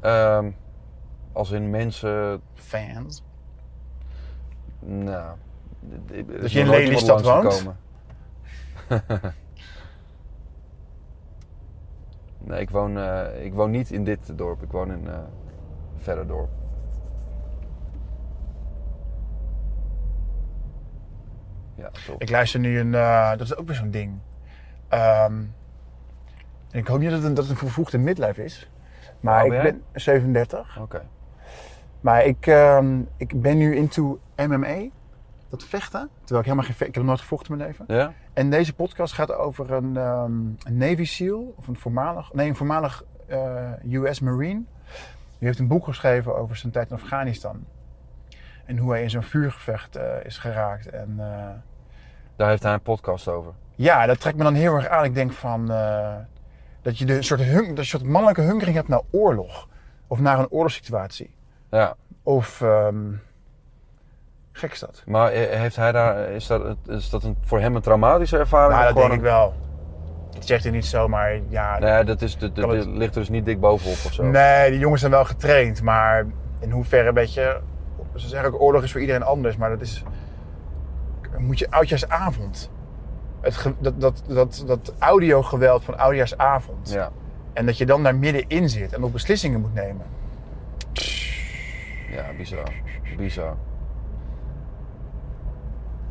C: Ehm, als in mensen.
B: Fans.
C: Nou. d- d- is
B: je in Lelystad woont? [laughs]
C: nee, ik woon, eh, ik woon niet in dit dorp. Ik woon in eh verder dorp. Ja, top.
B: Ik luister nu een... eh, dat is ook weer zo'n ding. Ehm, en ik hoop niet dat het, een, dat het een vervoegde midlife is. Maar ik
C: ben
B: ben 37.
C: Oké.
B: Maar ik, ehm, ik ben nu into MMA. Dat vechten. Terwijl ik helemaal geen... Ik heb nooit gevochten in mijn leven.
C: Ja?
B: En deze podcast gaat over een, ehm, een Navy SEAL, of een voormalig, nee, een voormalig eh, US Marine. Die heeft een boek geschreven over zijn tijd in Afghanistan. En hoe hij in zo'n vuurgevecht eh, is geraakt. En eh,
C: Daar heeft hij een podcast over.
B: ja, dat trekt me dan heel erg aan. Ik denk van eh, dat je de soort, dat je een soort mannelijke hunkering hebt naar oorlog. Of naar een oorlogssituatie.
C: Ja.
B: Of ehm, gek is dat.
C: Maar heeft hij daar, is dat, is dat een, voor hem een traumatische ervaring?
B: Nou,
C: of
B: dat denk ik wel. Dat zegt hij niet zomaar. Ja,
C: Nee, dat is, dat,
B: het-
C: ligt er dus niet dik bovenop of zo.
B: Nee, die jongens zijn wel getraind, maar in hoeverre, weet je, ze zeggen ook oorlog is voor iedereen anders, maar dat is, moet je oudjaarsavond, het, dat, dat, dat, dat audiogeweld van oudjaarsavond,
C: Ja.
B: en dat je dan daar middenin zit en ook beslissingen moet nemen.
C: ja, bizar. Bizar.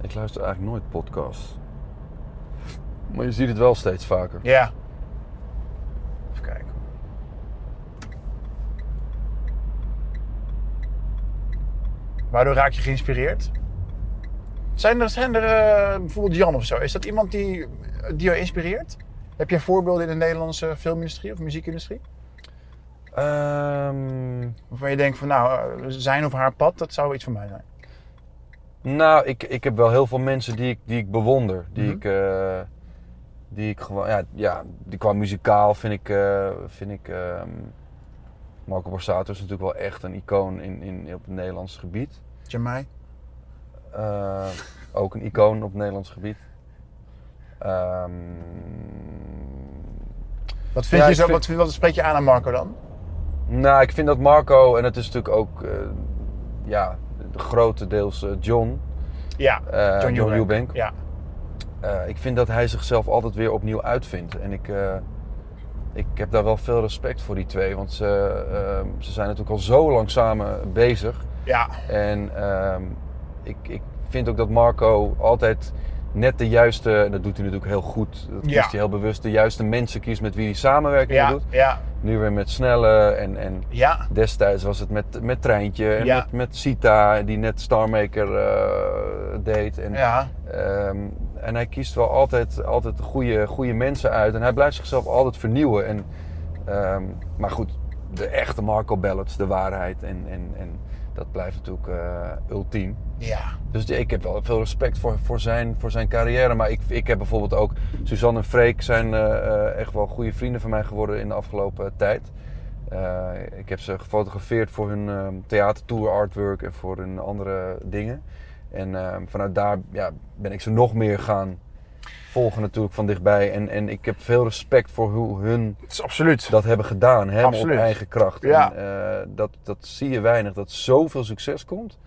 C: Ik luister eigenlijk nooit podcasts. Maar je ziet het wel steeds vaker.
B: Ja. Even kijken. Waardoor raak je geïnspireerd? Zijn er, zijn er eh, bijvoorbeeld Jan of zo? Is dat iemand die, die jou inspireert? Heb jij voorbeelden in de Nederlandse filmindustrie of muziekindustrie?
C: Ehm,
B: Waarvan je denkt van nou, eh, zijn of haar pad, dat zou iets voor mij zijn.
C: nou, ik, ik heb wel heel veel mensen die ik, die ik bewonder. Die
B: Mhm.
C: ik... eh, die ik gewoon... Ja, ja die qua muzikaal vind ik... eh, vind ik ehm, Marco Borsato is natuurlijk wel echt een icoon in, in, op het Nederlands gebied.
B: Jamai?
C: Eh, ook een icoon op Nederlands gebied. Ehm,
B: Wat, vind
C: Ja,
B: je zo,
C: vind-
B: wat, wat spreek je aan aan Marco dan?
C: nou, ik vind dat Marco, en het is natuurlijk ook, eh, ja, grotendeels John,
B: Ja,
C: John, Eubank.
B: Ja.
C: Eh, ik vind dat hij zichzelf altijd weer opnieuw uitvindt. En ik, eh, ik heb daar wel veel respect voor die twee. Want ze, eh, ze zijn natuurlijk al zo lang samen bezig.
B: ja,
C: En ehm, ik, ik vind ook dat Marco altijd net de juiste, en dat doet hij natuurlijk heel goed, dat kiest
B: Ja.
C: hij heel bewust, de juiste mensen kiest met wie hij samenwerking
B: ja,
C: doet.
B: ja,
C: Nu weer met Snelle en, en
B: ja.
C: destijds was het met, met Treintje en
B: Ja.
C: met, met Sita, die net Starmaker deed. En,
B: ja.
C: Ehm, en hij kiest wel altijd, altijd goede, goede mensen uit. En hij blijft zichzelf altijd vernieuwen. En, ehm, maar goed, de echte Marco Ballads, de waarheid. En, en, en dat blijft natuurlijk eh, ultiem.
B: ja.
C: Dus die- ik heb wel veel respect voor, voor, zijn, voor zijn carrière. Maar ik, ik heb bijvoorbeeld ook... Suzanne en Freek zijn eh, eh, echt wel goede vrienden van mij geworden in de afgelopen tijd. Ik heb ze gefotografeerd voor hun ehm, theatertour artwork en voor hun andere dingen. En ehm, vanuit daar ja, ben ik ze nog meer gaan volgen natuurlijk van dichtbij. En, en ik heb veel respect voor hoe hun
B: Het is absoluut.
C: dat hebben gedaan.
B: Absoluut.
C: op eigen kracht.
B: Ja.
C: En, eh, dat, dat zie je weinig. Dat zoveel succes komt.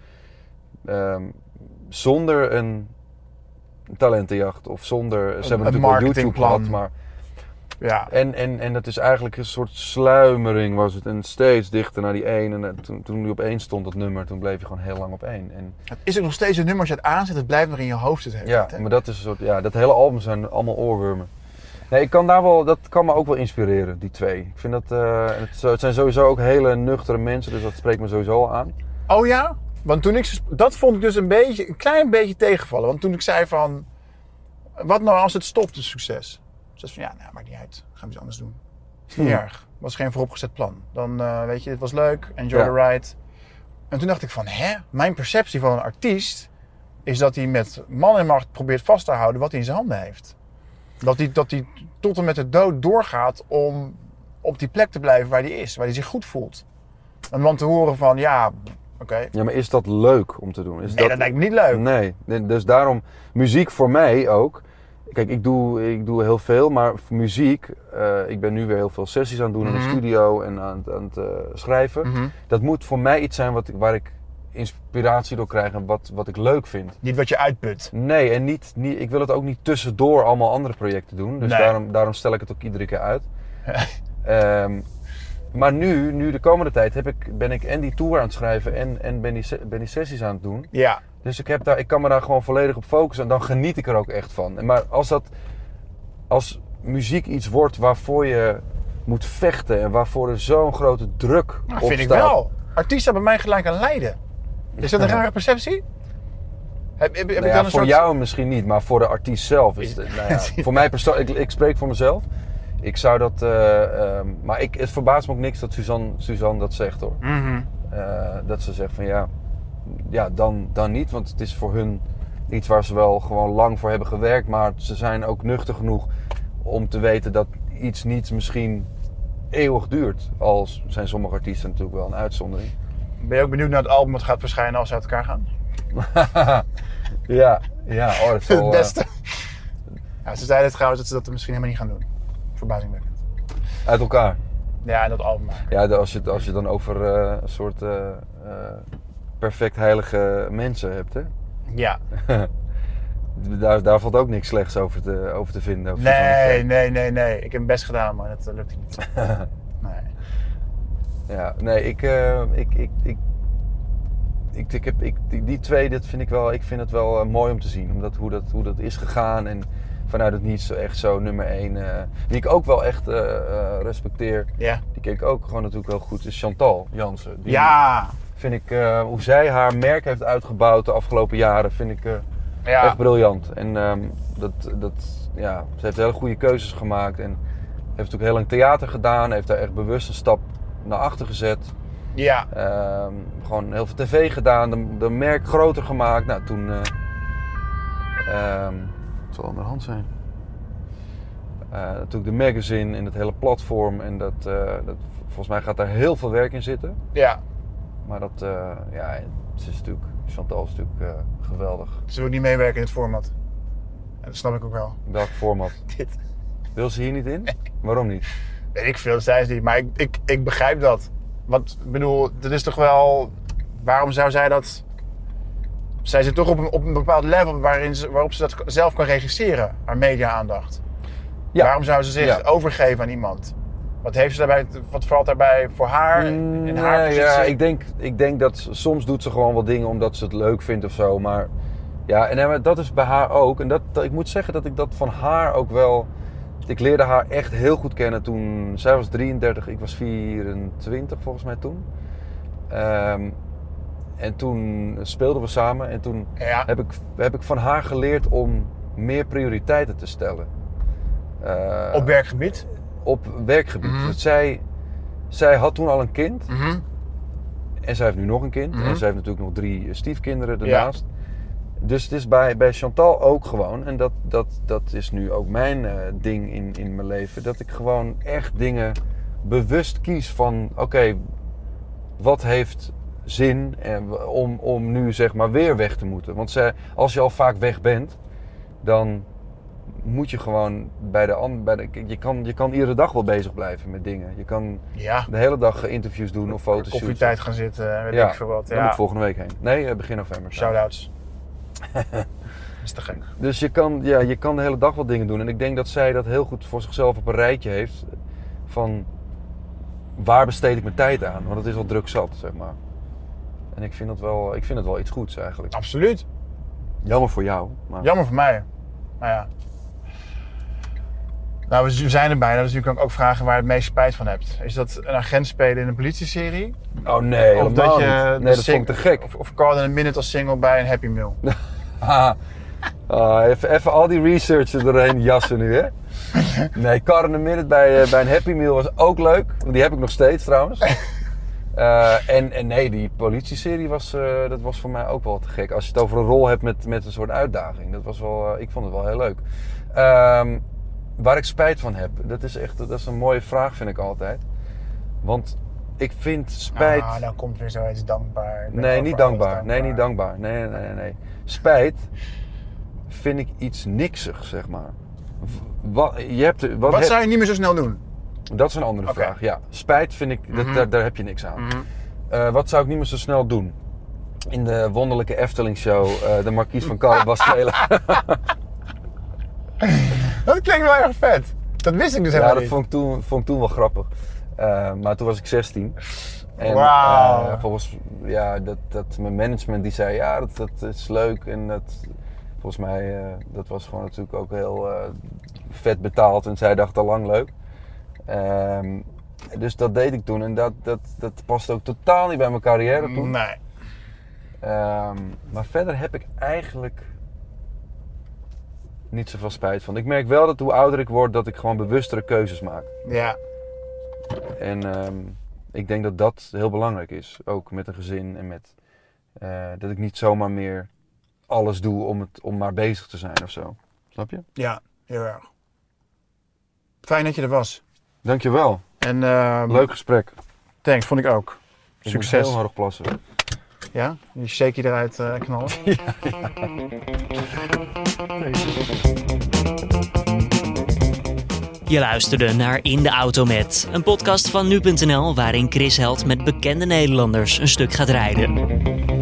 C: ehm, zonder een talentenjacht. Of zonder... Ze
B: Een-
C: hebben
B: een
C: natuurlijk wel YouTube gehad. Maar,
B: Ja.
C: en, en, en dat is eigenlijk een soort sluimering was het. En steeds dichter naar die één. En eh, toen, toen die op één stond, dat nummer, toen bleef je gewoon heel lang op één. En,
B: Het is ook nog steeds een nummer als je het aanzet, het blijft nog in je hoofd zitten.
C: ja, maar dat is een soort... Ja, dat hele album zijn allemaal oorwormen. Nee, ik kan daar wel, dat kan me ook wel inspireren, die twee. Ik vind dat, eh, het, het zijn sowieso ook hele nuchtere mensen, dus dat spreekt me sowieso al aan.
B: Oh ja? Want toen ik, dat vond ik dus een beetje, een klein beetje tegenvallen. Want toen ik zei van, wat nou als het stopt, het succes? Zei van, ja, nou, maakt niet uit. Gaan we iets anders doen. Is niet
C: Hm.
B: erg. Was geen vooropgezet plan. Dan, eh, weet je, het was leuk. Enjoy
C: Ja.
B: the ride. En toen dacht ik van, hè? Mijn perceptie van een artiest is dat hij met man en macht probeert vast te houden wat hij in zijn handen heeft. Dat hij, dat hij tot en met de dood doorgaat om op die plek te blijven waar hij is. Waar hij zich goed voelt. En dan te horen van, ja, oké.
C: Ja, maar is dat leuk om te doen? Is
B: Nee, dat lijkt me niet leuk.
C: Nee, dus daarom, muziek voor mij ook. Kijk, ik doe, ik doe heel veel, maar voor muziek, eh, ik ben nu weer heel veel sessies aan het doen in
B: Mhm.
C: de studio en aan, het- aan het eh, schrijven.
B: Mhm.
C: Dat moet voor mij iets zijn wat, waar ik inspiratie door krijg en wat, wat ik leuk vind.
B: Niet wat je uitput.
C: Nee, en niet, niet, ik wil het ook niet tussendoor allemaal andere projecten doen. Dus
B: Nee.
C: daarom, daarom stel ik het ook iedere keer uit. [laughs] Ehm, maar nu, nu de komende tijd, heb ik, ben ik en die tour aan het schrijven en, en ben, die, ben die sessies aan het doen.
B: Ja.
C: Dus ik, heb daar, ik kan me daar gewoon volledig op focussen en dan geniet ik er ook echt van. Maar als, dat, als muziek iets wordt waarvoor je moet vechten en waarvoor er zo'n grote druk
B: Nou,
C: op
B: vind ik wel. Artiesten hebben mij gelijk aan lijden. Is dat een rare perceptie? Heb, heb, heb
C: Nou ja, voor
B: soort...
C: jou misschien niet, maar voor de artiest zelf is het. Nou ja, voor mij persoonlijk, ik, ik spreek voor mezelf. Ik zou dat. eh, ehm, maar ik, het verbaast me ook niks dat Suzanne, Suzanne dat zegt hoor.
B: Mhm.
C: Eh, dat ze zegt van ja, ja dan, dan niet. Want het is voor hun iets waar ze wel gewoon lang voor hebben gewerkt. Maar ze zijn ook nuchter genoeg om te weten dat iets niet misschien eeuwig duurt. Al zijn sommige artiesten natuurlijk wel een uitzondering.
B: Ben je ook benieuwd naar het album dat gaat verschijnen als ze uit elkaar gaan? [laughs]
C: ja, ja, oh, dat
B: het
C: eh,
B: beste. Ja, ze zeiden trouwens dat ze dat misschien helemaal niet gaan doen. Verbazingwekkend.
C: uit elkaar.
B: Ja, dat album.
C: Ja, als je, het- als je het dan over eh, een soort eh, perfect heilige mensen hebt, hè?
B: Ja. [laughs]
C: Daar, daar valt ook niks slechts over te, over te vinden. over
B: Nee, nee, nee, nee. Ik heb mijn best gedaan, maar dat lukte niet. [laughs] Nee.
C: Ja, nee, ik, eh, ik, ik, ik, ik, ik heb, ik, die, die twee, dat vind ik wel, ik vind het wel eh, mooi om te zien. Omdat hoe dat, hoe dat is gegaan en vanuit het niets zo echt zo nummer één. eh, die ik ook wel echt respecteer,
B: Ja.
C: die ken ik ook gewoon natuurlijk wel goed, is Chantal Jansen. Die,
B: Ja.
C: Vind ik, eh, hoe zij haar merk heeft uitgebouwd de afgelopen jaren, vind ik eh,
B: Ja.
C: echt briljant. En ehm, dat, dat, ja, ze heeft hele goede keuzes gemaakt. En heeft natuurlijk heel lang theater gedaan. Heeft daar echt bewust een stap naar achter gezet.
B: Ja.
C: Ehm, gewoon heel veel tv gedaan. De, de merk groter gemaakt. Nou, toen... eh ehm, het zal aan de hand zijn. Eh, natuurlijk de magazine en het hele platform. En dat, eh, dat, volgens mij gaat daar heel veel werk in zitten.
B: Ja.
C: Maar dat, eh, ja, het is natuurlijk Chantal is natuurlijk eh, geweldig.
B: Ze wil niet meewerken in het format. En dat snap ik ook wel.
C: Welk format? [laughs]
B: Dit.
C: Wil ze hier niet in? Waarom niet?
B: Weet ik veel, ze niet. Maar ik, ik, ik begrijp dat. Want, ik bedoel, dat is toch wel... Waarom zou zij dat... Zij zit toch op een, op een bepaald level waarin ze, waarop ze dat zelf kan registreren. Haar media-aandacht.
C: Ja.
B: Waarom zou ze zich
C: Ja.
B: overgeven aan iemand? Wat heeft ze daarbij... Wat valt daarbij voor haar in haar
C: Nee,
B: positie?
C: ja, ik denk, ik denk dat soms doet ze gewoon wat dingen omdat ze het leuk vindt of zo. Maar ja, en, eh, dat is bij haar ook. En dat, ik moet zeggen dat ik dat van haar ook wel. Ik leerde haar echt heel goed kennen toen. Zij was 33, ik was 24 volgens mij toen. Ehm, en toen speelden we samen. En toen
B: Ja.
C: heb ik, heb ik van haar geleerd om meer prioriteiten te stellen. Eh,
B: Op werkgebied.
C: Op werkgebied.
B: Mhm.
C: Zij, zij had toen al een kind.
B: Mhm.
C: En zij heeft nu nog een kind.
B: Mhm.
C: En zij heeft natuurlijk nog drie stiefkinderen daarnaast. Dus het is bij, bij Chantal ook gewoon. En dat, dat, dat is nu ook mijn eh, ding in, in mijn leven. Dat ik gewoon echt dingen bewust kies van... Oké, wat heeft zin en, w- om, om nu zeg maar weer weg te moeten? Want zij, als je al vaak weg bent, dan moet je gewoon bij de, bij de je, kan, je kan iedere dag wel bezig blijven met dingen. Je kan
B: Ja.
C: de hele dag interviews doen of foto's
B: Koffietijd gaan zitten. Weet
C: Ja,
B: ik veel wat.
C: Daar moet
B: Ja.
C: ik volgende week heen. Nee, eh, begin november.
B: Shoutouts. [laughs] dat is te gek.
C: Dus je kan, ja, je kan de hele dag wat dingen doen. En ik denk dat zij dat heel goed voor zichzelf op een rijtje heeft. Van waar besteed ik mijn tijd aan? Want het is al druk zat, zeg maar. En ik vind, dat wel, ik vind het wel iets goeds eigenlijk.
B: Absoluut.
C: Jammer voor jou. Maar...
B: Jammer voor mij. Maar ja. Nou, we zijn er bijna, dus nu kan ik ook vragen waar je het meest spijt van hebt. Is dat een agent spelen in een politieserie?
C: Oh nee,
B: of dat je
C: niet. Nee, dat vond ik te gek.
B: Of, of Call in a Minute als single bij een Happy Meal. [laughs]
C: Ah, ah, even, even al die research er doorheen jassen nu, hè? Nee, Car in the Minute bij, eh, bij een Happy Meal was ook leuk. Die heb ik nog steeds trouwens. [laughs] Eh, en, en nee, die politieserie was, eh, dat was voor mij ook wel te gek. Als je het over een rol hebt met, met een soort uitdaging. Dat was wel, ik vond het wel heel leuk. Ehm, waar ik spijt van heb, dat is echt dat is een mooie vraag vind ik altijd. Want ik vind spijt...
B: Ah, nou komt weer zoiets dankbaar.
C: Nee, niet dankbaar. Nee, niet dankbaar. Nee, nee, nee, nee. Spijt vind ik iets niksig, zeg maar. Wat, je hebt, wat
B: Wat
C: heb-
B: zou je niet meer zo snel doen?
C: Dat is een andere vraag, ja. Spijt vind ik, dat,
B: Mhm.
C: daar, daar heb je niks aan. Eh, wat zou ik niet meer zo snel doen? In de wonderlijke Efteling-show eh, de Marquise van Carabas [laughs] spelen.
B: Dat klinkt wel erg vet. Dat wist ik dus
C: ja,
B: helemaal
C: dat
B: niet.
C: vond ik, toen, vond ik toen wel grappig. Eh, maar toen was ik 16. En
B: Wauw.
C: eh, volgens ja, dat, dat mijn management die zei ja, dat, dat is leuk. En dat, volgens mij, eh, dat was gewoon natuurlijk ook heel vet betaald. En zij dacht al lang leuk. Ehm, dus dat deed ik toen. En dat, dat, dat past ook totaal niet bij mijn carrière toen.
B: Nee.
C: Ehm, maar verder heb ik eigenlijk niet zoveel spijt van. Ik merk wel dat hoe ouder ik word, dat ik gewoon bewustere keuzes maak.
B: Ja.
C: En ehm, ik denk dat dat heel belangrijk is. Ook met een gezin en met eh, dat ik niet zomaar meer alles doe om, het, om maar bezig te zijn of zo. Snap je?
B: Ja, heel erg. Fijn dat je er was.
C: Dankjewel.
B: En ehm,
C: Leuk gesprek.
B: thanks, vond ik ook.
C: Ik
B: Succes.
C: heel hard plassen.
B: Ja? Die shaky eruit eh, knallen. [laughs]
A: Je luisterde naar In de Auto Met, een podcast van nu.nl waarin Chris Held met bekende Nederlanders een stuk gaat rijden.